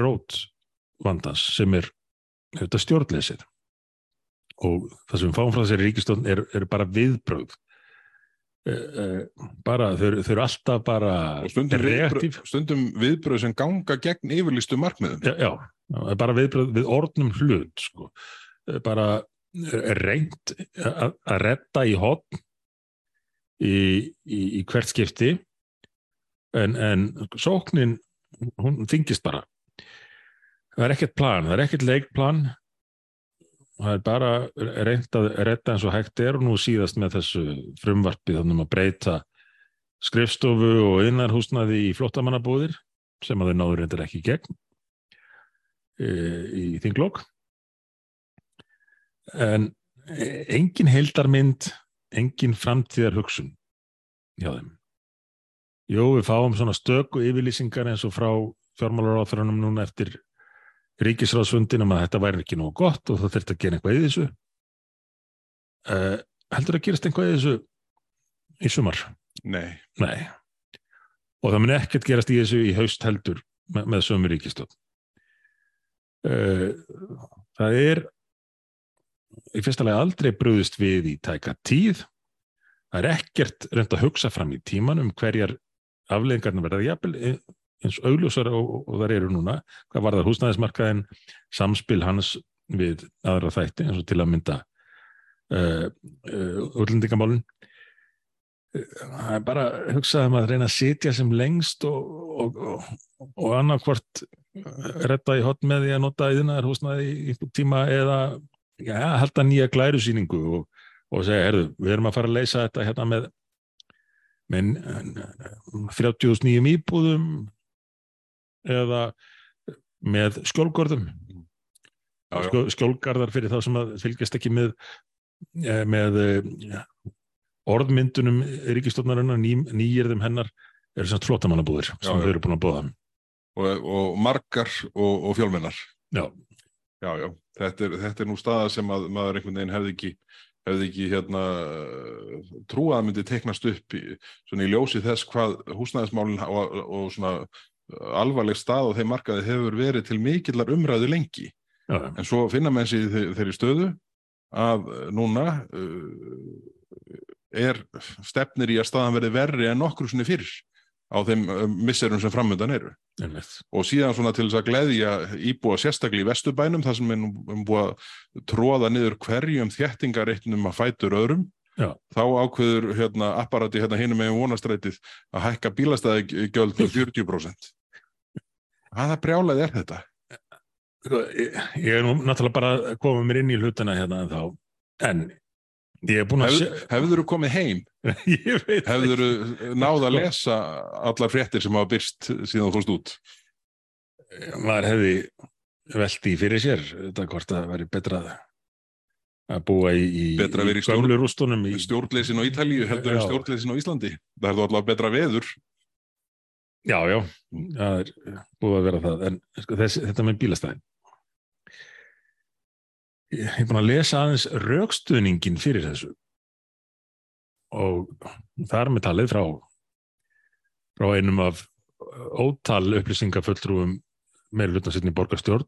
rót vandans sem er þetta stjórnleysið og það sem fáum frá þessari ríkistofn er, er bara viðbrögð eh, eh, bara, þau, eru- þau eru alltaf bara Og stundum, viðbröð, stundum viðbröð sem ganga gegn yfirlistu markmiðum. já, já, bara viðbröð við orðnum hlut sko. Eh, bara reynt að, redda í hotn í, í, í hvert skipti. En, en sóknin hún þingist bara. Það er ekkert plan, það er ekkert leikplan það er bara reynt að redda eins og hægt er og nú síðast með þessu frumvarpi þannig að breyta skrifstofu og innarhúsnaði í flottamannabúðir sem að þau náður reyndir ekki gegn e, í þinglokk en e, engin heildarmynd engin framtíðar hugsun hjá þeim. Jú, við fáum svona stöku yfirlýsingar eins og frá fjármálaráþurunum núna eftir ríkisráðsfundin um að þetta væri ekki nógu gott og það þurfti að gera einhvað í þessu uh, heldur að gerast einhvað í þessu í sumar? Nei. Nei. Og það mun ekkert gerast í þessu í haust heldur með, með sömur ríkistöð. Uh, það er í fyrsta lega aldrei brúðist við í tæka tíð. Það er ekkert reynd að hugsa fram í tíman um hverjar afleðingarna verða jafnvel eins augljósar og, og, og þar eru núna. Hvað var það húsnæðismarkaðin, samspil hans við aðra þætti eins og til að mynda uh, uh, útlendingamálinn það er bara hugsaðum að reyna að sitja sem lengst og, og, og, og annarkvort retta í hot með því að nota yðnar húsnaði í einhver tíma eða ja, halda nýja glærusýningu og segja, herðu, við erum að fara að leysa þetta hérna með með 30.000 nýjum íbúðum eða með skjólgörðum. Skjólgarðar fyrir þá sem að fylgjast ekki með eh, með ja, orðmyndunum ríkistofnarinnar, ný, nýjirðum hennar eru svona flottamannabúðir sem þau eru búin að bóða og, og margar og, og fjölmennar. Já. Já, já. Þetta, er, þetta er nú staða sem að maður einhvern veginn hefði ekki, hefði ekki hérna, trúað að myndi teiknast upp í, í ljósi þess hvað húsnæðismálinn og, og svona alvarleg stað og þeim markaði hefur verið til mikillar umræðu lengi. Já, en svo finna menn sér þeirri stöðu að núna uh, er stefnir í að staðan verði verri en nokkur svona fyrir á þeim misserum sem framöndan eru. Ennett. og síðan svona til þess að gleðja íbúa sérstaklega í vestubænum þar sem við erum búið að tróða niður hverjum þjettingareitnum að fætur öðrum Já. þá ákveður hérna, apparati hérna hinum með vonastrætið að hækka bílastæði gjöld með 40% hvaða brjálaði er þetta? Sko, ég, ég er nú náttúrulega bara að koma mér inn í hlutana hérna en þá en Ég hef búin að Hef, hefur þú komið heim? hefur þú náð að lesa allar fréttir sem hafa byrst síðan þú fórst út? Maður hefði veldi fyrir sér þetta hvort að veri betra að búa í, í, í gömlu rústunum í stjórnleysin á Ítalíu heldur en stjórnleysin á Íslandi. Það er þú alltaf betra veður. Já, já, það er búið að vera það. En sko, þess, þetta með bílastæðin. Ég hef búin að lesa aðeins raukstuðningin fyrir þessu. Og það er með talið frá frá einum af ótal hlutnarsittin í borgarstjórn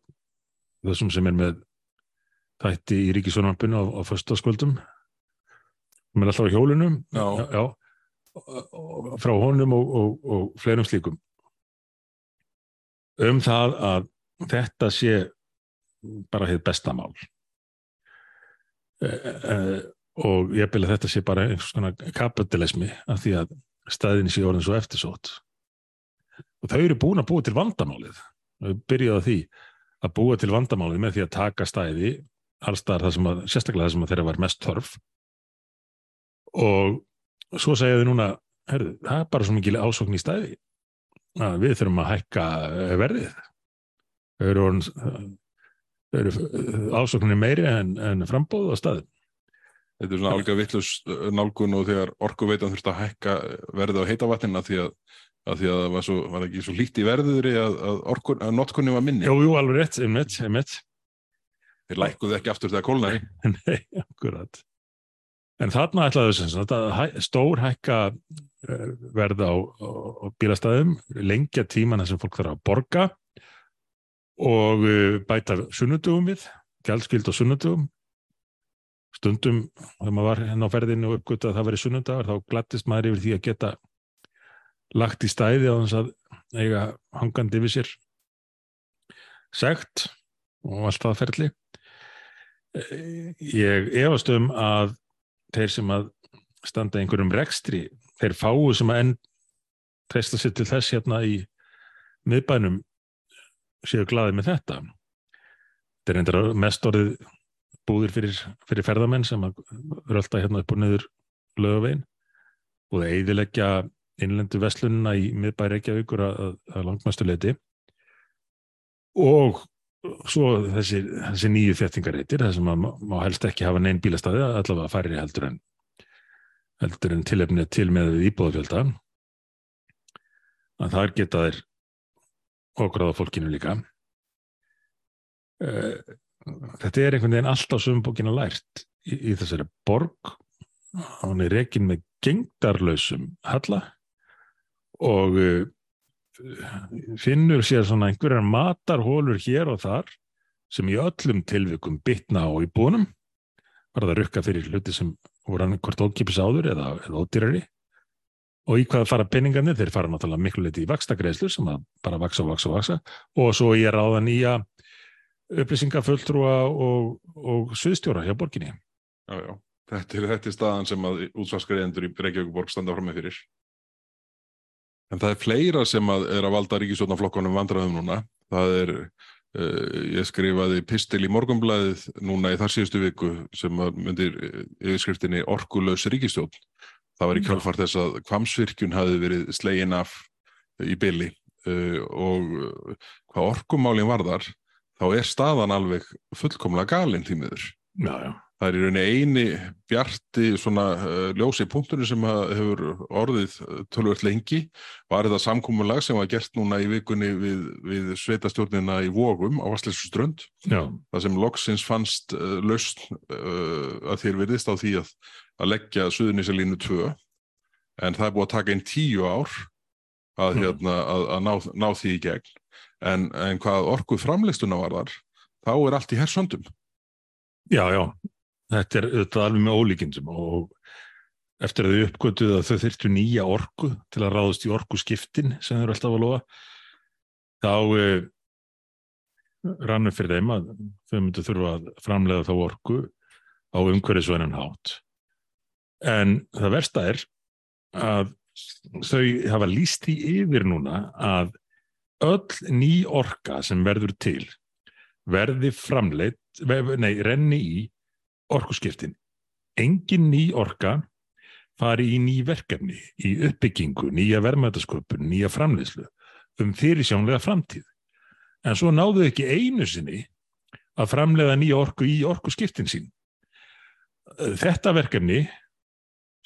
þessum sem er með þætti í ríkisvonarpinu á, á föstaskvöldum sem er alltaf á hjólunum já. Já, frá honum og, og, og fleirum slíkum. Um það að þetta sé bara hitt bestamál Uh, og ég byrja þetta sé bara einhvers konar kapitalismi af því að staðin sé orðin svo eftirsótt. Og þau eru búin að búa til vandamálið. Þau byrjaði að því að búa til vandamálið með því að taka stæði allstar það sem að, sérstaklega það sem að þeirra var mest törf og svo segja þau núna herðu, það er bara svo mikil ásokn í stæði að við þurfum að hækka verðið þau eru orðin ásóknir meiri en, en frambóð á staðin. Þetta er svona alveg vittlust nálgun og þegar orkuveitan þurft að hækka verði á heitavatnina því að, að því að það var, svo, var ekki svo lítið í verður að, að, að notkunni var minni. Jú, jú, alveg rétt, einmitt, einmitt. Þeir lækuðu ekki aftur þegar kólnaði. Nei, akkurat. En þarna ætlaðu þess að stór hækka verða á, á, á bílastæðum, lengja tíman þessum fólk þarf að borga og bæta sunnudugum við, gjaldskild og sunnudugum. Stundum, þegar maður var henn á ferðinu og uppgötta að það veri sunnudagar, þá glattist maður yfir því að geta lagt í stæði á þess að eiga hangandi við sér segt og allt það ferli. Ég efast um að þeir sem að standa einhverjum rekstri, þeir fáu sem að enn treysta sér til þess hérna í miðbænum séu glaðið með þetta. Þetta er endur mest orðið búðir fyrir, fyrir ferðamenn sem að rölda hérna upp og niður lögavegin og það eidilegja innlendu veslununa í miðbæri Reykjavíkur að, að langmæstu leiti og svo þessi, þessi nýju þettingareitir þar sem má helst ekki hafa neinn bílastæði allavega færri heldur en heldur en tilefnið til með íbúðafjölda. Að þar geta þeir okkur á fólkinu líka. Eh, þetta er einhvern veginn alltaf sem bókina lært í, í þessari borg. Hann er rekin með gengdarlausum halla og uh, finnur sér svona einhverjar matarhólur hér og þar sem í öllum tilvikum bitna á í búnum var það rukka fyrir hluti sem voru hann hvort ókipis áður eða, eða ódýrari og í hvað fara peningarnir, þeir fara náttúrulega miklu leiti í vakstagreislu sem bara vaksa og vaksa og vaksa og svo ég ráða nýja upplýsingafulltrúa og, og suðstjóra hjá borginni. Já, já. Þetta er, þetta er staðan sem að útsvarskriðendur í Reykjavík standa fram með fyrir. En það er fleira sem að er að valda ríkisvotnaflokkonum vandraðum núna. Það er, uh, ég skrifaði pistil í morgunblæðið núna í þar síðustu viku sem myndir yfirskriftinni orkulös ríkistjón. Það var í kjálfart þess að kvamsvirkjun hafi verið slegin af í byli uh, og hvað orkumálinn var þar þá er staðan alveg fullkomlega galinn tímiður. Já, já. Það er í rauninni eini bjarti svona uh, ljósi punktunni sem hefur orðið tölvöld lengi. Var þetta samkómulag sem var gert núna í vikunni við, við sveitastjórnina í Vógum á Vastleysuströnd. Það sem loksins fannst uh, laust uh, að þér virðist á því að, að leggja Suðunísalínu 2. En það er búið að taka einn tíu ár að, hérna, að, að ná, ná því í gegn en, en hvað orgu framleistuna var þar, þá er allt í hersöndum. Já, já, þetta er auðvitað alveg með ólíkindum og eftir að þau uppgötuð að þau þyrtu nýja orgu til að ráðast í orgu skiptin sem þau eru alltaf að lofa, þá eh, rannu fyrir þeim að þau myndu þurfa að framlega þá orgu á umhverjusvænan hátt. En það versta er að þau hafa líst í yfir núna að öll ný orka sem verður til verði framleitt, nei, renni í orkuskiptin. Engin ný orka fari í ný verkefni, í uppbyggingu, nýja verðmætasköpun, nýja framleiðslu um fyrirsjónlega framtíð. En svo náðu ekki einu sinni að framleiða nýja orku í orkuskiptin sín. Þetta verkefni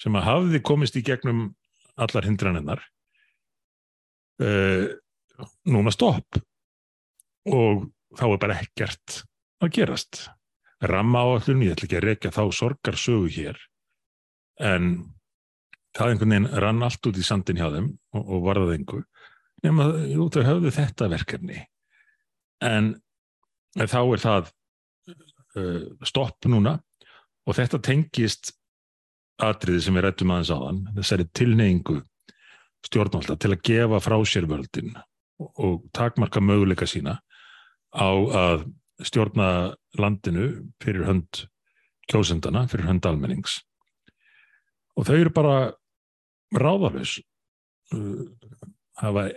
sem að hafði komist í gegnum allar hindranennar uh, núna stopp og þá er bara ekkert að gerast ramma áallun, ég ætla ekki að reyka þá sorgarsögu hér en það einhvern veginn rann allt út í sandin hjá þeim og, og varðað einhver nema þau höfðu þetta verkefni. En þá er það uh, stopp núna og þetta tengist atriði sem við rættum aðeins á þann þessari tilneyingu stjórnvalda til að gefa frá sér völdin og takmarka möguleika sína á að stjórna landinu fyrir hönd kjósendana, fyrir hönd almennings. Og þau eru bara ráðalus uh, hafa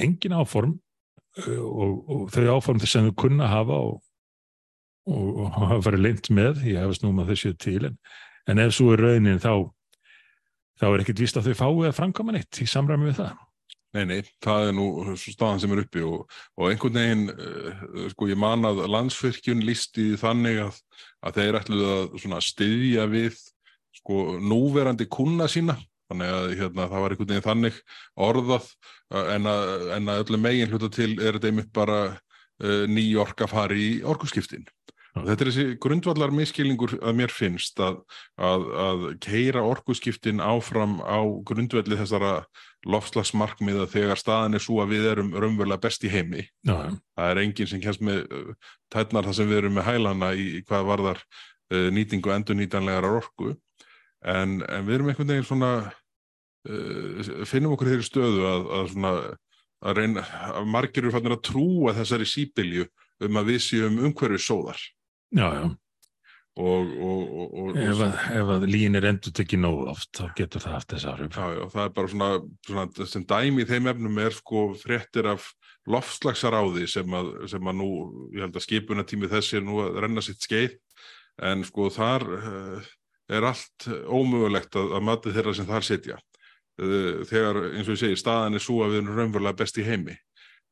engin áform uh, og, og þau áform þess að þau kunna hafa og, og, og hafa farið leint með ég hefast nú með þessu til en, en ef svo er raunin þá þá er ekkert vist að þau fáið að framkama neitt í samræmi við það Nei, nei, það er nú staðan sem er uppi og, og einhvern veginn, uh, sko ég man að landsfyrkjun lísti þannig að, að þeir ætluð að stiðja við sko núverandi kuna sína, þannig að hérna, það var einhvern veginn þannig orðað en að, en að öllum megin hluta til er þetta einmitt bara uh, nýjorka fari í orkuskiptin. Þetta er þessi grundvallar miskilningur að mér finnst að, að, að keira orkuskiptin áfram á grundvelli þessara lofslagsmarkmiða þegar staðan er svo að við erum raunverulega best í heimi. Já. Það er enginn sem kemst með uh, tætnar þar sem við erum með hælana í, í hvað varðar uh, nýtingu og endur nýtanlegar orku en, en við erum einhvern veginn svona uh, finnum okkur þeirri stöðu að, að svona að reyna, margir eru fannir að trúa þessari sípilju um að við séum umhverfið sóðar. Já, já. Og, og, og, ef, að, að lín er endur tekið nógu oft, þá getur það haft þess já, það er bara svona, svona sem dæmi í þeim efnum er sko fréttir af loftslagsaráði sem að, sem að nú, ég held að skipunatími þessi er nú að renna sitt skeið, en sko þar uh, er allt ómögulegt að, að matið þeirra sem þar sitja. uh, þegar, eins og ég segi, staðan er svo að við erum raunverulega best í heimi.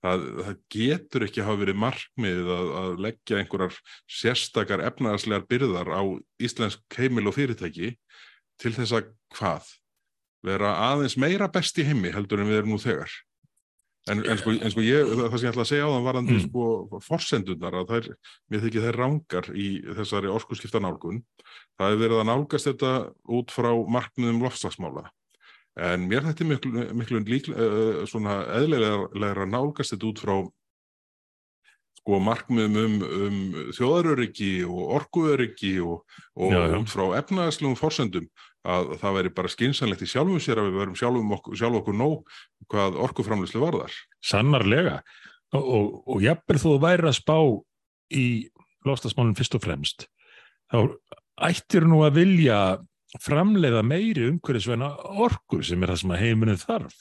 Það, það getur ekki hafa verið markmið að, að leggja einhverjar sérstakar efnaðarslegar byrðar á íslensk heimil og fyrirtæki til þess að hvað? Vera aðeins meira best í heimi heldur en við erum nú þegar. En, en, sko, en sko ég, það sem ég ætla að segja á þann varandi mm. sko forsendunar að þær, mér þykir þær rangar í þessari orkusskipta nálgun. Það hefur verið að nálgast þetta út frá markmiðum lofslagsmála. En mér er miklu, miklu líklega, uh, svona eðlilega nálgast þetta út frá sko markmiðum um, um þjóðaröryggi og orkuöryggi og, og já, já. út frá efnaðslugum forsendum að það væri bara skynsanlegt í sjálfum sér að við verum sjálfum okkur, sjálf okkur nóg hvað orkuframlýslu varðar. Sannarlega og, og, og jafnveg þú væri að spá í lofstafsmálinn fyrst og fremst þá ættir nú að vilja framleiða meiri umhverjusveina orku sem er það sem heiminu þarf.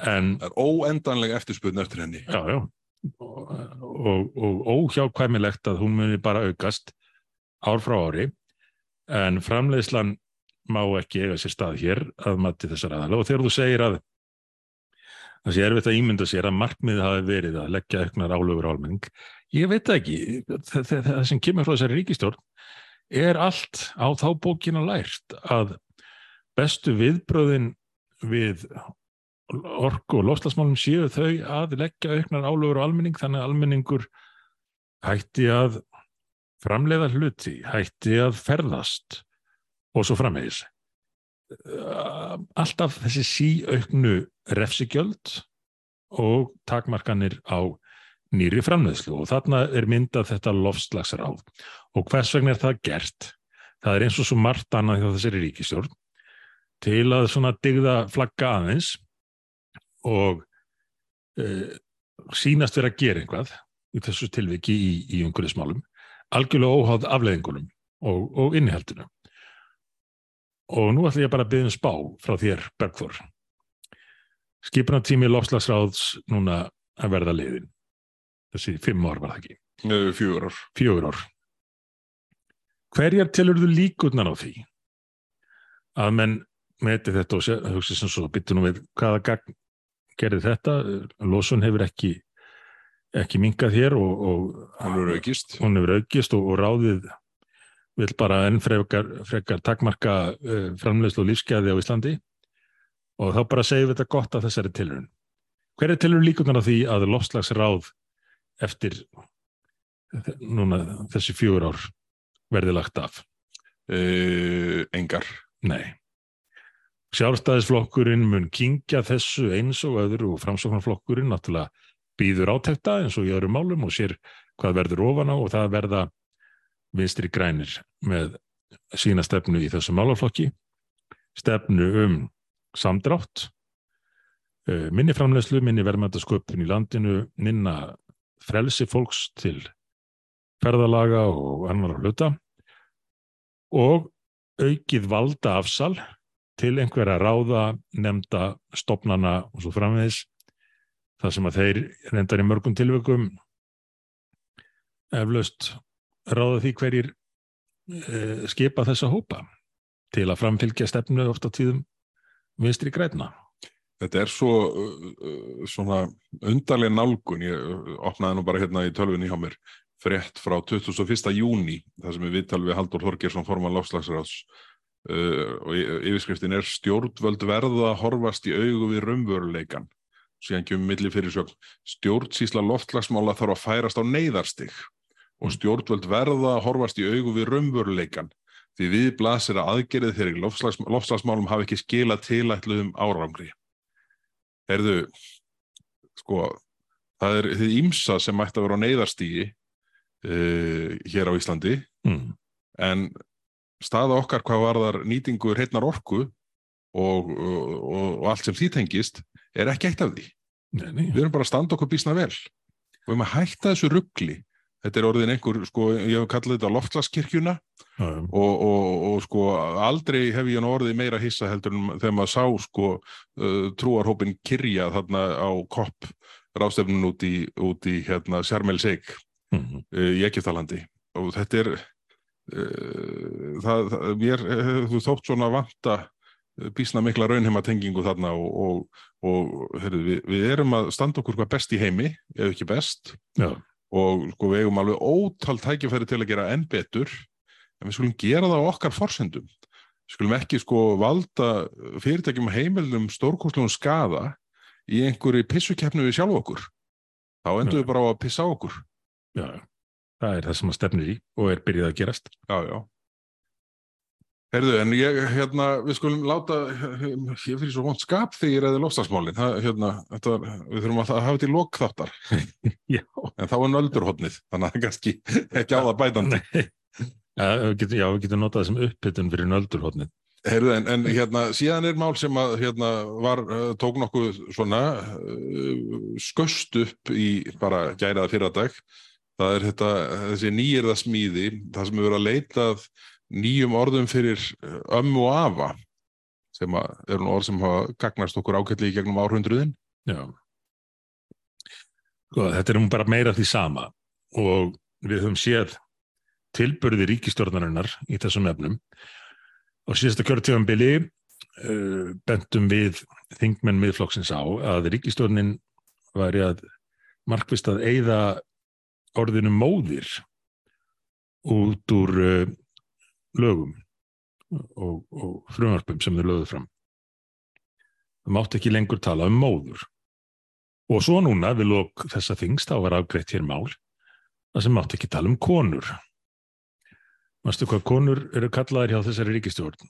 En það er óendanlega eftirspunni eftir henni. Já, já. Og, og, og óhjákvæmilegt að hún muni bara aukast ár frá ári. En framleiðslan má ekki eiga sér stað hér að mati þessar aðala og þegar þú segir að það sé erfitt að ímynda sér að markmiðið hafi verið að leggja auknar álöfur álmenning, ég veit ekki. Það, það, það sem kemur frá þessari ríkistjórn er allt á þá bókina lært að bestu viðbröðin við orku og loslasmálum séu þau að leggja auknar álöfur á almenning þannig að almenningur hætti að framleiða hluti, hætti að ferðast og svo framvegis. Alltaf þessi síauknu refsigjöld og takmarkanir á nýri framleiðslu og þarna er myndað þetta lofslagsráð og hvers vegna er það gert? Það er eins og svo margt annað hjá þessari ríkistjórn til að svona digða flagga aðeins og e, sínast vera að gera einhvað í þessu tilviki í, í umhverfismálum algjörlega óháð afleðingunum og, og innihaldinu. Og nú ætlum ég bara að byggja um spá frá þér Bergþór. Skipunatími lofslagsráðs núna að verða leiðin þessi fimm ár var það ekki? Fjögur ár. fjögur ár. Hverjar tilur þú líkurnar á því að menn meti þetta og hugsi sem svo byttu nú við hvaða gagn gerir þetta? Lósun hefur ekki ekki mingað hér og, og hún hefur aukist, hefur aukist og, og ráðið vil bara enn frekar, frekar takmarka uh, framlegslu og lífsgæði á Íslandi. Og þá bara segjum við þetta gott af þessari tilurinn. Hver er tilurinn líkunar á því að lofslagsráð eftir núna þessi fjögur ár verði lagt af? Uh, engar. Nei. Sjálfstæðisflokkurinn mun kingja þessu eins og öðru og framsóknarflokkurinn náttúrulega býður átækta eins og í öðrum málum og sér hvað verður ofan á og það verða vinstri grænir með sína stefnu í þessu málaflokki stefnu um samdrátt eh, minni framlegslu, minni verðmættasköpun í landinu, minna frelsi fólks til ferðalaga og annar hluta og aukið valda afsal til einhverja ráða, nefnda, stopnana og svo framvegis það sem að þeir reyndar í mörgum tilveikum eflaust ráða því hverjir uh, skipa þessa hópa til að framfylgja stefnu ofta tíðum vinstri græna. Þetta er svo uh, svona undarlega nálgun, ég opnaði nú bara hérna í tölvunni hjá mér frétt frá 21. júni þar sem við viðtal við Haldur Þorgersson forman láslagsráðs uh, og yfirskriftin er stjórnvöld verða að horfast í augu við raunvöruleikan síðan kemur milli fyrir sögn stjórnsísla loftlagsmála þarf að færast á neyðarstig og stjórnvöld verða að horfast í augu við raunvöruleikan því við blasir að aðgerið þegar í lofslagsmálum hafi ekki skila tilætluðum árangri. Erðu, sko, það er þið ímsa sem mætti að vera á neyðarstígi uh, hér á Íslandi mm. en staða okkar hvað var þar nýtingu hreitnar orku og, og, og allt sem því tengist er ekki eitt af því. Nei, nei. Við erum bara að standa okkur bísna vel og við erum að hætta þessu ruggli Þetta er orðin einhver, sko, ég hef kallað þetta loftlaskirkjuna og, og, og sko aldrei hef ég orðið meira hissa heldur en þegar maður sá sko uh, trúarhópin Kirja þarna á kopp rástefnun út í, út í hérna Sjarmel Seik mm -hmm. uh, í Egiptalandi og þetta er uh, það, það, mér hefur þótt svona vanta bísna mikla raunheimatengingu þarna og, og, og heyrðu, við, við erum að standa okkur hvað best í heimi, ef ekki best. Já, og sko, við eigum alveg ótal tækifæri til að gera enn betur en við skulum gera það á okkar forsendum. Við skulum ekki sko valda fyrirtækjum heimilum stórkostlum skada í einhverju pissukeppnu við sjálf okkur. Þá endur Já. við bara á að pissa okkur. Já, það er það sem að stefnir í og er byrjað að gerast. já, já Herðu, en ég, hérna, við skulum láta, ég fyrir svo vond skap þegar ég reyði lofstafsmálin, hérna, þetta við þurfum að hafa þetta í lok þáttar, Já, en þá er nöldurhotnið, þannig að það er kannski ekki á það bætandi. já, við getum, notað það sem upphittun fyrir nöldurhóttnið. Heyrðu, en, en hérna, síðan er mál sem að hérna, var, uh, tók nokkuð svona uh, sköst upp í bara gæraða fyrradag. Það er þetta, þessi nýjirða smíði, það sem hefur verið að leita að nýjum orðum fyrir uh, ömmu og afa, sem eru orð sem hafa gagnast okkur ákveðli í gegnum árhundruðin. Já. Sko, þetta er nú bara meira því sama og við höfum séð tilbörði ríkistjórnarinnar í þessum efnum. Á síðasta kjörtíðanbili uh, bentum við þingmenn miðflokksins á að ríkistjórnin væri að markvist að eigða orðinu móðir út úr uh, lögum og, og frumvarpum sem þau lögðu fram. Það mátti ekki lengur tala um móður. Og svo núna við lók þessa þings þá var afgreitt hér mál það sem mátti ekki tala um konur. Mástu hvað konur eru kallaðir hjá þessari ríkistjórn?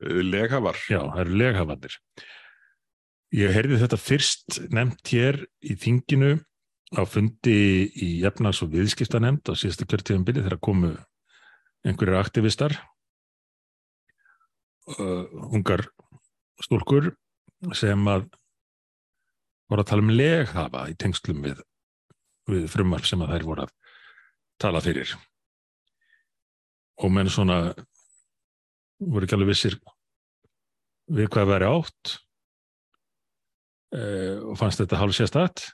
Leghafar. Já, það eru leghafandir. Ég heyrði þetta fyrst nefnt hér í þinginu á fundi í efnags- og viðskiptanemnd á síðasta kjörtíðanbili þegar komu einhverjir aktivistar. Uh, ungar stúlkur sem að voru að tala um leghafa í tengslum við, við frumvarp sem að þær voru að tala fyrir. Og menn svona voru ekki alveg vissir við hvað væri átt. Uh, og fannst þetta hálf sérstætt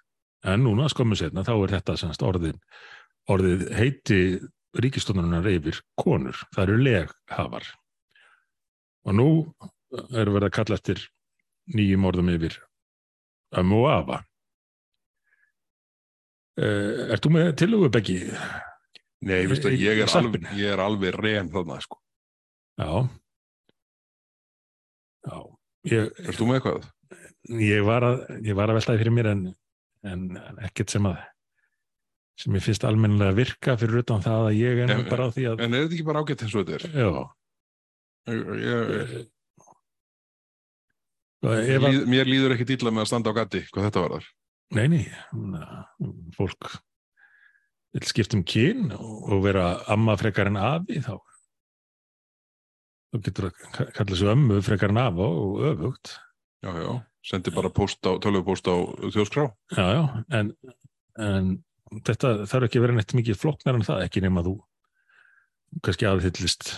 en núna skömmu setna þá er þetta semst orðið, orðið heiti ríkistónunar yfir konur, það eru leghafar og nú er verið að kalla eftir nýjum orðum yfir ömmu og afa uh, Ert þú með tillögu, Beggi? Nei, veistu, Í- ég, er alveg, ég er alveg ren þarna, sko. Já Já ég, Erst þú með eitthvað? ég var að, ég að veltaði fyrir mér en, en ekkert sem að sem ég finnst almennilega að virka fyrir utan það að ég er bara á því að En er þetta ekki bara ágætt eins og þetta er? já, Ég, ég, Eh, líð, mér líður ekki dýla með að standa á gatti, hvað þetta var þar. nei, nei na, fólk vil skipta um kyn og, vera amma frekar en afi þá þá getur að kalla sig ömmu frekar en afa og öfugt Já, já, sendi bara post á, tölvupóst á þjóðskrá. já, já, en, en þetta þarf ekki að vera neitt mikið flóknar en það, ekki nema þú kannski aðhyllist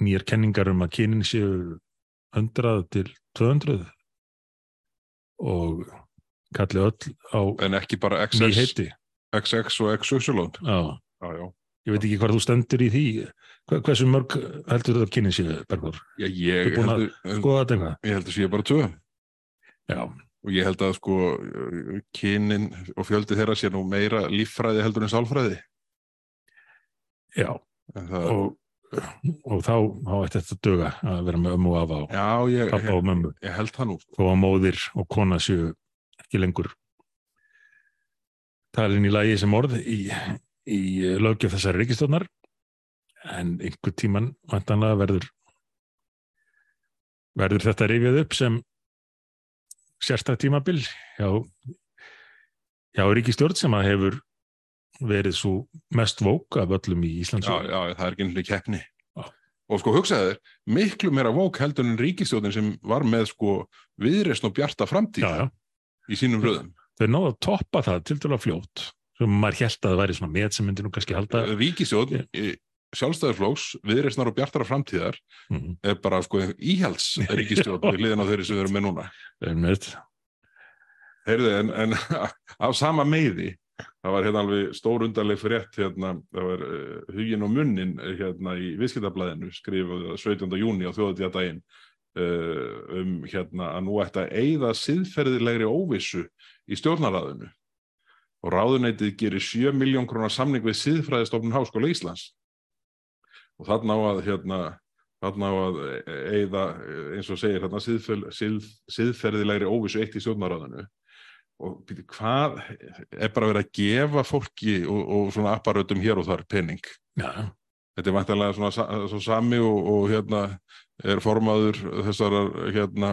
nýjar kenningar um að kynin séu 100 til 200 og kalli öll á En ekki bara ný XX, og XY. já, Já, ég veit ekki hvað þú stendur í því. Hversu mörg heldur þetta kynin séu Bergur, Já, ég búin að eitthvað? Ég held að sé bara tvö. já, Og ég held að sko kynin og fjöldi þeirra sé nú meira líffræði heldur en sálfræði. já, það, og, og þá, ætti þetta að duga að vera með ömmu og afa og já, ég, pappa ég, og ég held það nú. þó að móðir og kona séu ekki lengur talin í lagi sem orð í, í löggjöf þessari ríkistofnar en einhver tíman vantanlega verður verður þetta rifjað upp sem sérstætt tímabil hjá, hjá ríkistjórn sem að hefur verið svo mest vók af öllum í Íslands Já, já, það er ekki einhverju keppni. Já. Og sko hugsaðu þér, miklu meira vók heldur en ríkistjóðin sem var með sko viðreysn og bjarta framtíð já, já. í sínum röðum. þau náðu að toppa það til dæla fljótt sem maður held að það væri svona með sem myndi nú kannski halda Ríkistjóðin, sjálfstæðarflóks, viðreysnar og bjartara framtíðar Mhm. er bara sko íhalds ríkistjóðin við hliðin á þeirri sem við erum með núna. Einmitt. Heyrðu, en, en af sama meiði, það var hérna alveg stór undarleg frétt hérna, það var uh, hugin og munnin hérna í viðskiptablaðinu skrifuð 17. júni á þjóðatíðadaginn uh, um hérna að nú ætti að eyða siðferðilegri óvissu í stjórnarraðinu og ráðuneytið gerir 7 miljón krónar samning við siðfræðistofnun Háskóla Íslands og þarna á að hérna, þarna á að eyða eins og segir hérna siðferðilegri óvissu eitt í stjórnarraðinu og hvað er bara verið að gefa fólki og, og svona apparötum hér og þar penning Já, þetta er vantilega svona sa- svo sami og, og hérna er formaður þessar hérna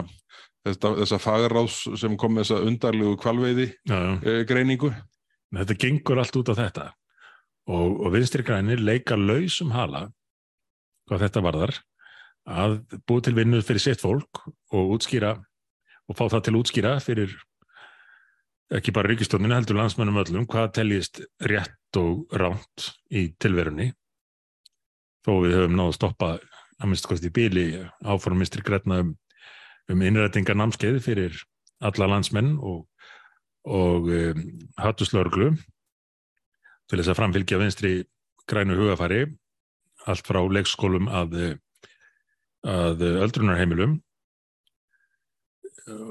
þessa, þessa fagráðs sem kom með þessa undarlegu kvalveiði já, já. e, greiningu. Þetta gengur allt út á þetta. Og, og vinstri grænir leika lausum hala hvað þetta varðar að búið til vinnu fyrir sitt fólk og útskýra og fá það til útskýra fyrir ekki bara ríkistofninu heldur landsmönnum öllum hvað teljist rétt og ránt í tilverunni. Þó við höfum náðu að stoppa að minnst kosti bíli áfram vinstri græna um, um innrætingar námskeið fyrir alla landsmenn og og um, hattuslörglu til þess að framfylgja vinstri grænu hugafæri allt frá leikskólum að, eh, að öldrunarheimilum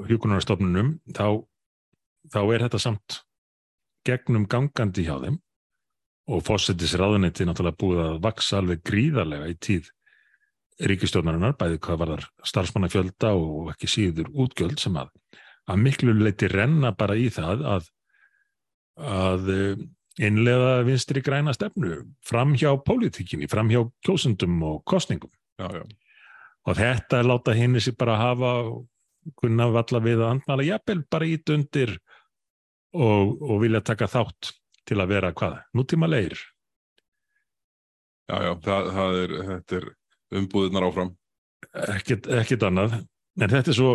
hjókunarstofnunum þá, þá er þetta samt gegnum gangandi hjá þeim og fósettis ráðunetti náttúrulega búið að vaksa alveg gríðarlega í tíð ríkistjónarinnar, bæði hvað var þar starfsmannafjölda og ekki síður útgjöld sem að að miklu leiti renna bara í það að, að innleða vinstri græna stefnu fram hjá pólitíkinni, fram hjá kjósundum og kostningum. já, já. Og þetta er láta henni sér bara hafa kunna valla við að andmala jafnvel bara ít undir og, og vilja taka þátt til að vera hvað? Nútíma leir. já, já. Það, það er, er umbúðunar áfram Ekkit, ekkit annað. En þetta er svo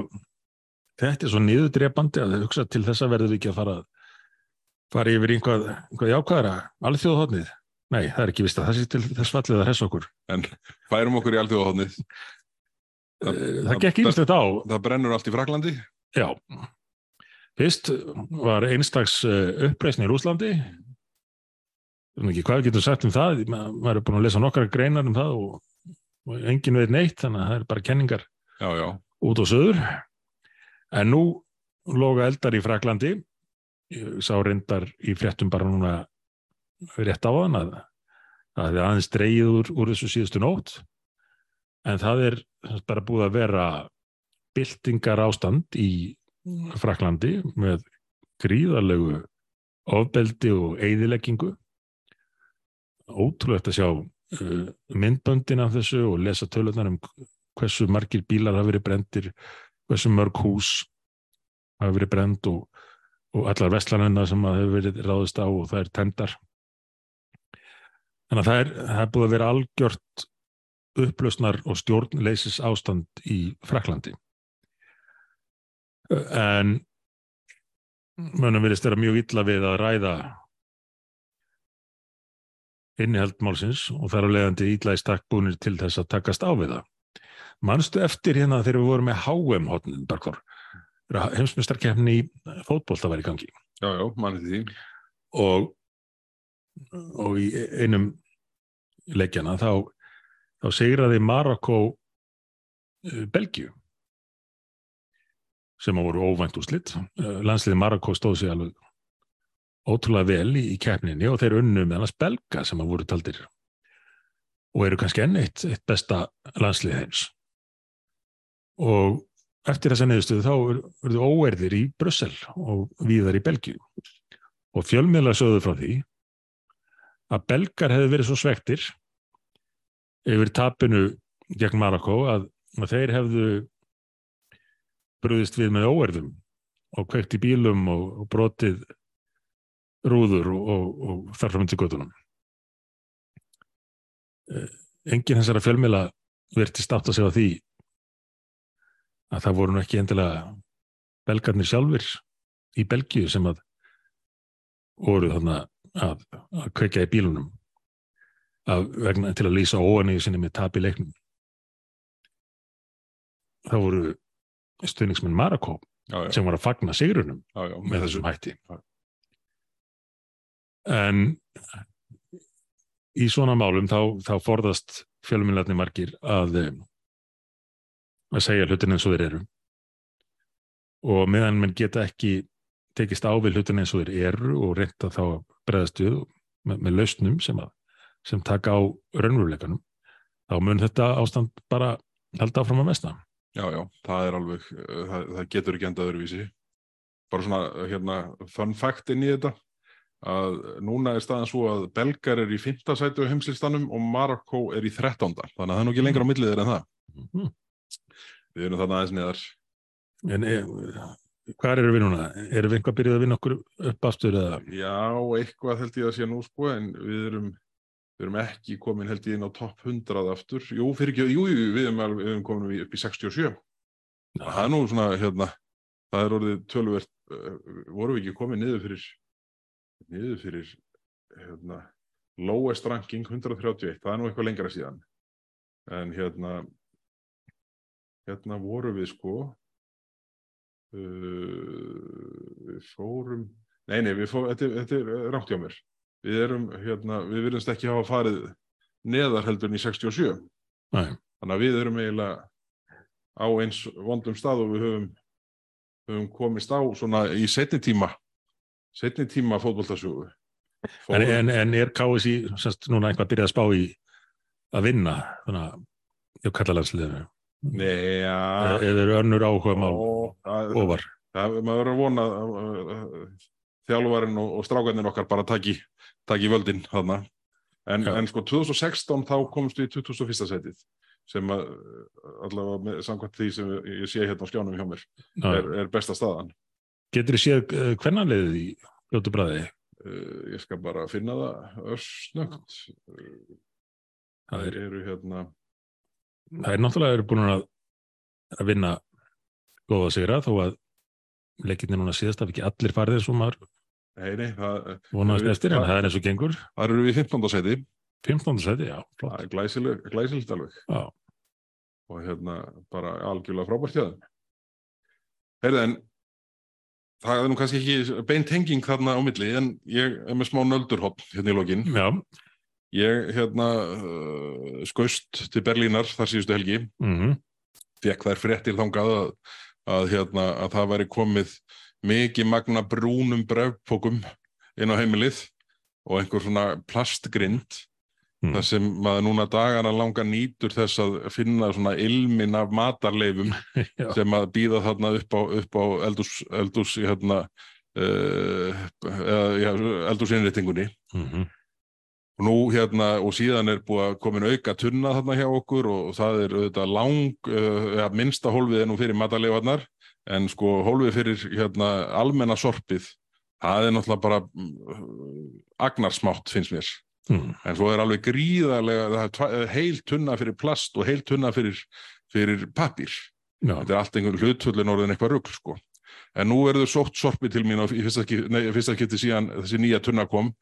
þetta er svo niðurdrepandi að hugsa til þess að verður ekki að fara fara yfir einhvað, einhvað jákvæðara alveg þjóðhóðnið. Nei, það er ekki vist að það sé til þess fallið að hessa okkur. færum okkur í alþjóðahotnið Eh, Það gekk ímestlega á, það brennur allt í Fraklandi já. Fyrst var einstags uppreisn í Rúslandi. Hvað við getum sagt um það. Ma- Maður er búin að lesa nokkara greinar um það og, og enginn veit neitt, þannig að það er bara kenningar já, já, út á söður. En nú loga eldar í Fraklandi. Sá reyndar í fréttum bara núna rétt á hann að það hefði aðeins dreigið úr, úr þessu síðustu nótt. En það er bara búið að vera byltingar ástand í Fraklandi með gríðarlegu ofbeldi og eyðileggingu. Ótrúlegt að sjá uh, myndböndin af þessu og lesa tölunar um hversu margir bílar hafa verið brendir, hversu mörg hús hafa verið brend og, og allar vestlanennar sem hafa verið ráðist á og það er tendar. Þannig að það er, það er búið að vera algjört upplösnar og stjórnleysis ástand í Fraklandi. En mönnum verðist vera mjög illa við að ræða innihald málsins og þar á leiðandi illa í stakkbúnir til þess að takast á við það. Manstu eftir hérna þegar við vorum með HM hotnin, Bergþór, heimsmyndstarkefni í fótbolta var í gangi já, já, og, og í einum leikjana þá, þá sigraði Marokko uh, Belgíu sem að voru óvænt úrslit. Uh, Landsliði Marokko stóð sig alveg ótrúlega vel í, keppninni og þeir unnu með annars belga sem að voru taldir og eru kannski enn eitt, eitt besta landslið heims. Og eftir þessa neðustuðu þá verður óerðir í Brussel og víðar í Belgíu og fjölmiðla sögðu frá því að belgar hefði verið svo svektir yfir tapinu gegn Marokko að, að þeir hefðu brúðist við með óerðum og kveikt í bílum og, og brotið rúður og, og, og þarfram til göttunum. Engin þessara fjölmiðla verðist átt að segja því að það voru ekki endilega belgarnir sjálfur í Belgíu sem að voru þarna að, að kveika í bílunum að vegna til að lýsa óanni sinni með tap í leiknum. Það voru stuðningsmenn Marokko já, já, sem var að fagna sigrunum já, með þessum hætti. En í svona málum þá, þá forðast fjölmjölarnir margir að, að segja hlutin eins og þeir eru og meðan menn geta ekki tekist á við hlutin eins og þeir eru og reynda þá við með, með lausnum sem, að, sem taka á raunveruleikanum þá mun þetta ástand bara held áfram að mesta. Já, já, það er alveg, það, það getur ekki endað öðruvísi. Bara svona, hérna, fun fact inn í þetta, að núna er staðan svo að Belgar er í 5. sætu heimslistanum og Marokko er í 13. Þannig að það er nú ekki lengra á milliðir en það. Mm -hmm. Við erum þarna aðeins neðar. En e, hvað eru við núna? Erum við einhvað byrjuð að vinna okkur upp aftur eða? Já, eitthvað held ég að sé nú sko, en við erum við erum ekki komin held ég inn á topp 100 aftur, jú, fyrir ekki, jú, jú við erum, við erum komin upp í 67 ja. það er nú svona, hérna það er orðið tölvert uh, vorum við ekki komin niður fyrir niður fyrir hérna, lowest ranking 131, það er nú eitthvað lengra síðan en hérna hérna vorum við sko uh, fórum nei, nei, fórum, þetta, þetta er rátt hjá mér. Við erum, hérna, við virðumst ekki hafa farið neðar heldur en í 67 Nei. þannig að við erum eiginlega á eins vondum stað og við höfum, höfum komist á svona í setni tíma setni tíma fótbolltasjóðu en, en, en er KSI núna einhvað byrjað að spá í að vinna þannig að hjá kallalandsliðinu Nei, já eða eru önnur áhuga mál ofar það, maður verður að vona þjálfvarinn og, og strákarnir okkar bara taki taki völdin þarna. En, en sko 2016 þá komst við í 2001. setið sem að allavega með, samkvæmt því sem ég sé hérna á skjánum hjá mér er, er besta staðan. Getur þið séð uh, hvernig leiðið í Ljótu Bræði? Uh, ég skal bara finna það össnögt það er, eru hérna það er náttúrulega eru búin að að vinna góða sigra þó að leikirni núna síðast af ekki allir farið sem maður. Vonast eftir, en það er eins og gengur. Það eru við 15. seti. 15. seti, já. Það er glæsilegt, glæsilegt alveg. Já. Og hérna, bara algjörlega frábært hjá það. Heyrðu, en það er nú kannski ekki beint henging þarna á milli, en ég er með smá nöldurhopp hérna í lokin. Já. Ég, hérna, uh, skaust til Berlínar þar síðustu helgi. Mm Fekk þær fréttir þangað að, að, hérna, að það væri komið mikið magna brúnum brefpokum inn á heimilið og einhver svona plastgrind mm. þar sem maður núna dagana langa nýtur þess að finna svona ilmin af matarleifum sem að býða þarna upp á, upp á eldús, eldús hérna, uh, eldúsinritingunni mm -hmm. Og nú hérna og síðan er búið að komin auka tunna þarna hjá okkur og, og það er auðvitað lang, uh, ja, minnsta hólfið en nú fyrir matarleifarnar en sko hólfið fyrir hérna almenna sorpið, það er náttúrulega bara uh, agnarsmátt finnst mér, mm. en svo er alveg gríðarlega, það er heil tunna fyrir plast og heil tunna fyrir, fyrir pappir, Já. þetta er allt einhver hlutfullin orðin eitthvað rugg sko, en nú verður sótt sorpið til mín á fyrsta, fyrsta geti síðan þessi nýja tunna kom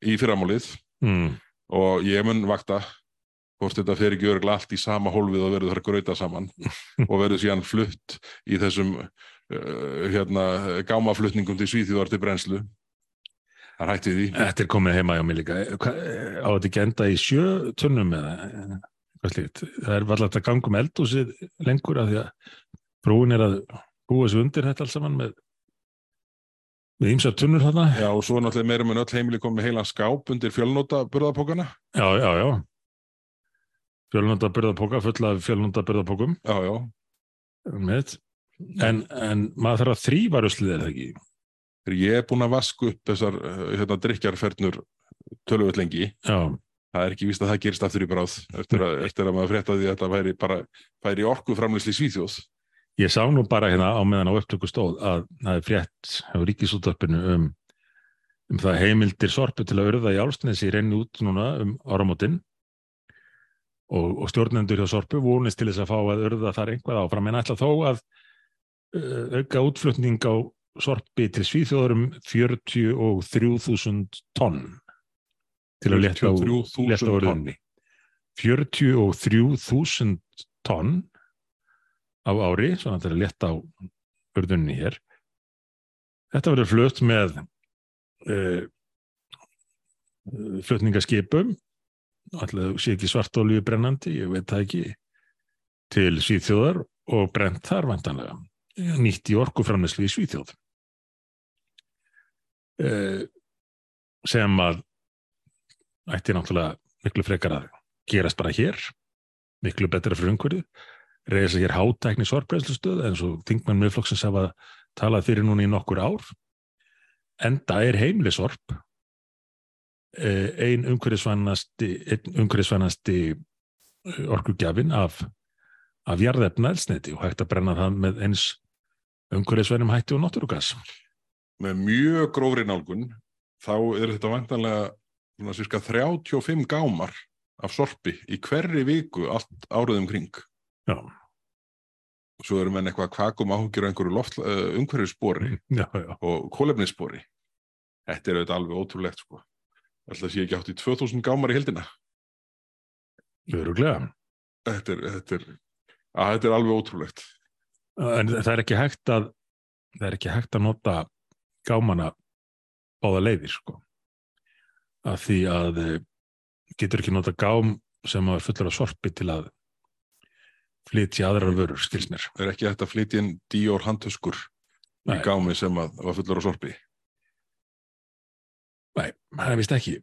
í fyrramálið mm. og ég mun vakta hvort þetta fer ekki örgla allt í sama hólfið og verður þar gröita saman og verður síðan flutt í þessum uh, hérna, gámaflutningum til Svíþjóðar til brenslu það er hættið því. Þetta er komið heima hjá mig líka. Á þetta ekki enda í sjö tunnum eða hvað slíkt? Það er alltaf að ganga um eldúsið lengur að því að frúin er að búa þessu undir þetta alls saman með við ímsa tunnur þarna. Já og svo náttúrulega meirum en öll heimili komið heilan skáp undir fjölnóta burðapókana Já, já, já. Fjölnóta byrðapóka, fulla af fjölnóta byrðapókum já, já. En, en maður þarf að þrýva ruslið eða ekki? Ég er búin að vasku upp þessar hérna, drikjarfernur tölvöld lengi já. það er ekki víst að það gerist aftur í bráð eftir að, eftir að maður fréttaði að þetta væri bara væri orkuframlisli svíþjóð ég sá nú bara hérna á meðan á upptöku stóð að það er frétt á ríkisúttarpinu um, um það heimildir sorpu til að örða í álsnesi renni út núna um áramótin. Og, og stjórnendur hjá Sorpu vonist til þess að fá að örða þar einhvað áfram. En ætla þó að uh, auka útflutning á Sorpi til Svíþjóðurum 43.000 tonn til að leta á örðunni 43.000 tonn á ári, svona til að leta á örðunni hér. Þetta verður flutt með uh, flutningaskipum. Alltaf sé ekki svartólíu brennandi, ég veit það ekki til síðþjóðar og brent þar vantanlega nýtt í orkuframneslu í Svíþjóð. Uh, sem að ætti náttúrulega miklu frekar að gerast bara hér. Miklu betra fyrir umhverju reysa hér hátækni sorgbreyðslustöð eins og þingmann miðflokksins hafa talað fyrir núna í nokkur ár enda er heimlisorp ein umhverjusvænasti umhverjusvænasti orkugjafin af, af jarðefna elsniti og hægt að brenna það með eins umhverjusvænum hætti og náttúrugas Með mjög grófri nálgun þá er þetta vantanlega svona cirka 35 gámar af sorpi í hverri viku allt áriðum kring. Já. Og svo erum við eitthvað kvakum áhugjur á einhverju loft, uh, já. og kólefnisspori. Þetta er auðvitað alveg ótrúlegt sko. Alltaf sé ekki átt í 2000 gámar í heldina. Þetta er, þetta er, að, þetta er alveg ótrúlegt. En það er ekki hægt að það er ekki hægt að nota gámana báða leiðir sko. Af því að eh, getur ekki nota gám sem er fullur af sorpi til að flytja aðrar vörur, skils mér. Það er ekki hægt að flytja inn díór handtöskur í gámi sem að var fullur á sorpi. Nei, það er vist ekki.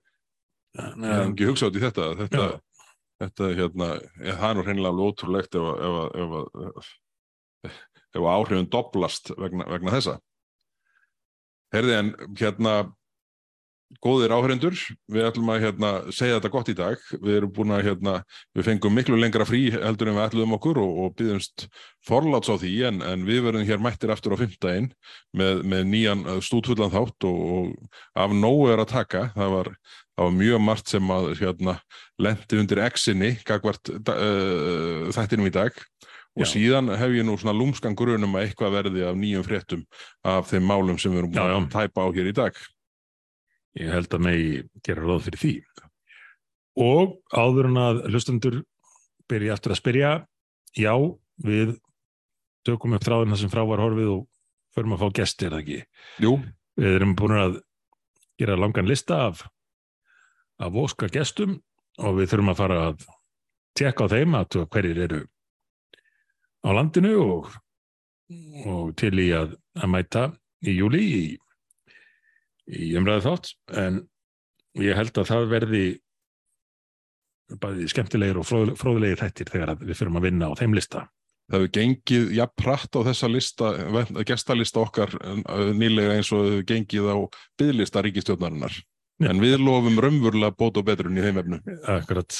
Ég hef ekki hugsað út í þetta. Þetta, Já. þetta hérna, ja, það er nú hreinlega alveg ótrúlegt ef, ef, að- ef, að- ef, áhrifin doblast vegna, vegna þessa. Herði en hérna, góðir áhörendur, við ætlum að hérna, segja þetta gott í dag. Við erum búin að, hérna, við fengum miklu lengra frí heldur en við ætluðum okkur og, og byggðumst forláts á því en, en við verðum hér mættir aftur á fimmtægin með, með nýjan uh, stúdfullan þátt og, og af nógu er að taka. Það var, það var mjög margt sem að hérna, lendi undir X-inni gagvart uh, þættinum í dag og Já. síðan hef ég nú svona lúmskan grunum að eitthvað verði af nýjum fréttum af þeim málum sem við erum búin að tæpa á hér í dag. Ég held að megi gera ráð fyrir því. Og áður en að hlustendur byrja aftur að spyrja, já, við tökum upp þráðin það sem frá var horfið og förum að fá gestir, er það ekki? Jú, Við erum búin að gera langan lista af, af óska gestum og við þurfum að fara að tekka á þeim að hverjir eru á landinu og, og til í að, að mæta í júli í, í umræðu þátt en ég held að það verði bæði skemmtilegir og fróð- fróðlegir þættir þegar við fyrum að vinna á þeim lista. það hefur gengið jafn pratt á þessa lista, gestalista okkar nýlega eins og hefur gengið á bygglista ríkistjórnarinnar. Já. En við lofum raunverulega bót og betrun í þeim efnu. Akkurat,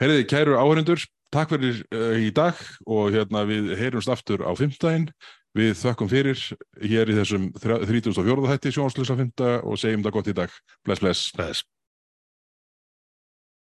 Herriði, kæru áhörendur, takk fyrir uh, í dag og hérna við heyrumst aftur á fimmtægin. Við þökkum fyrir hér í þessum 34. þætti sjónslösa fymta og segjum það gott í dag. Bless, bless. bless.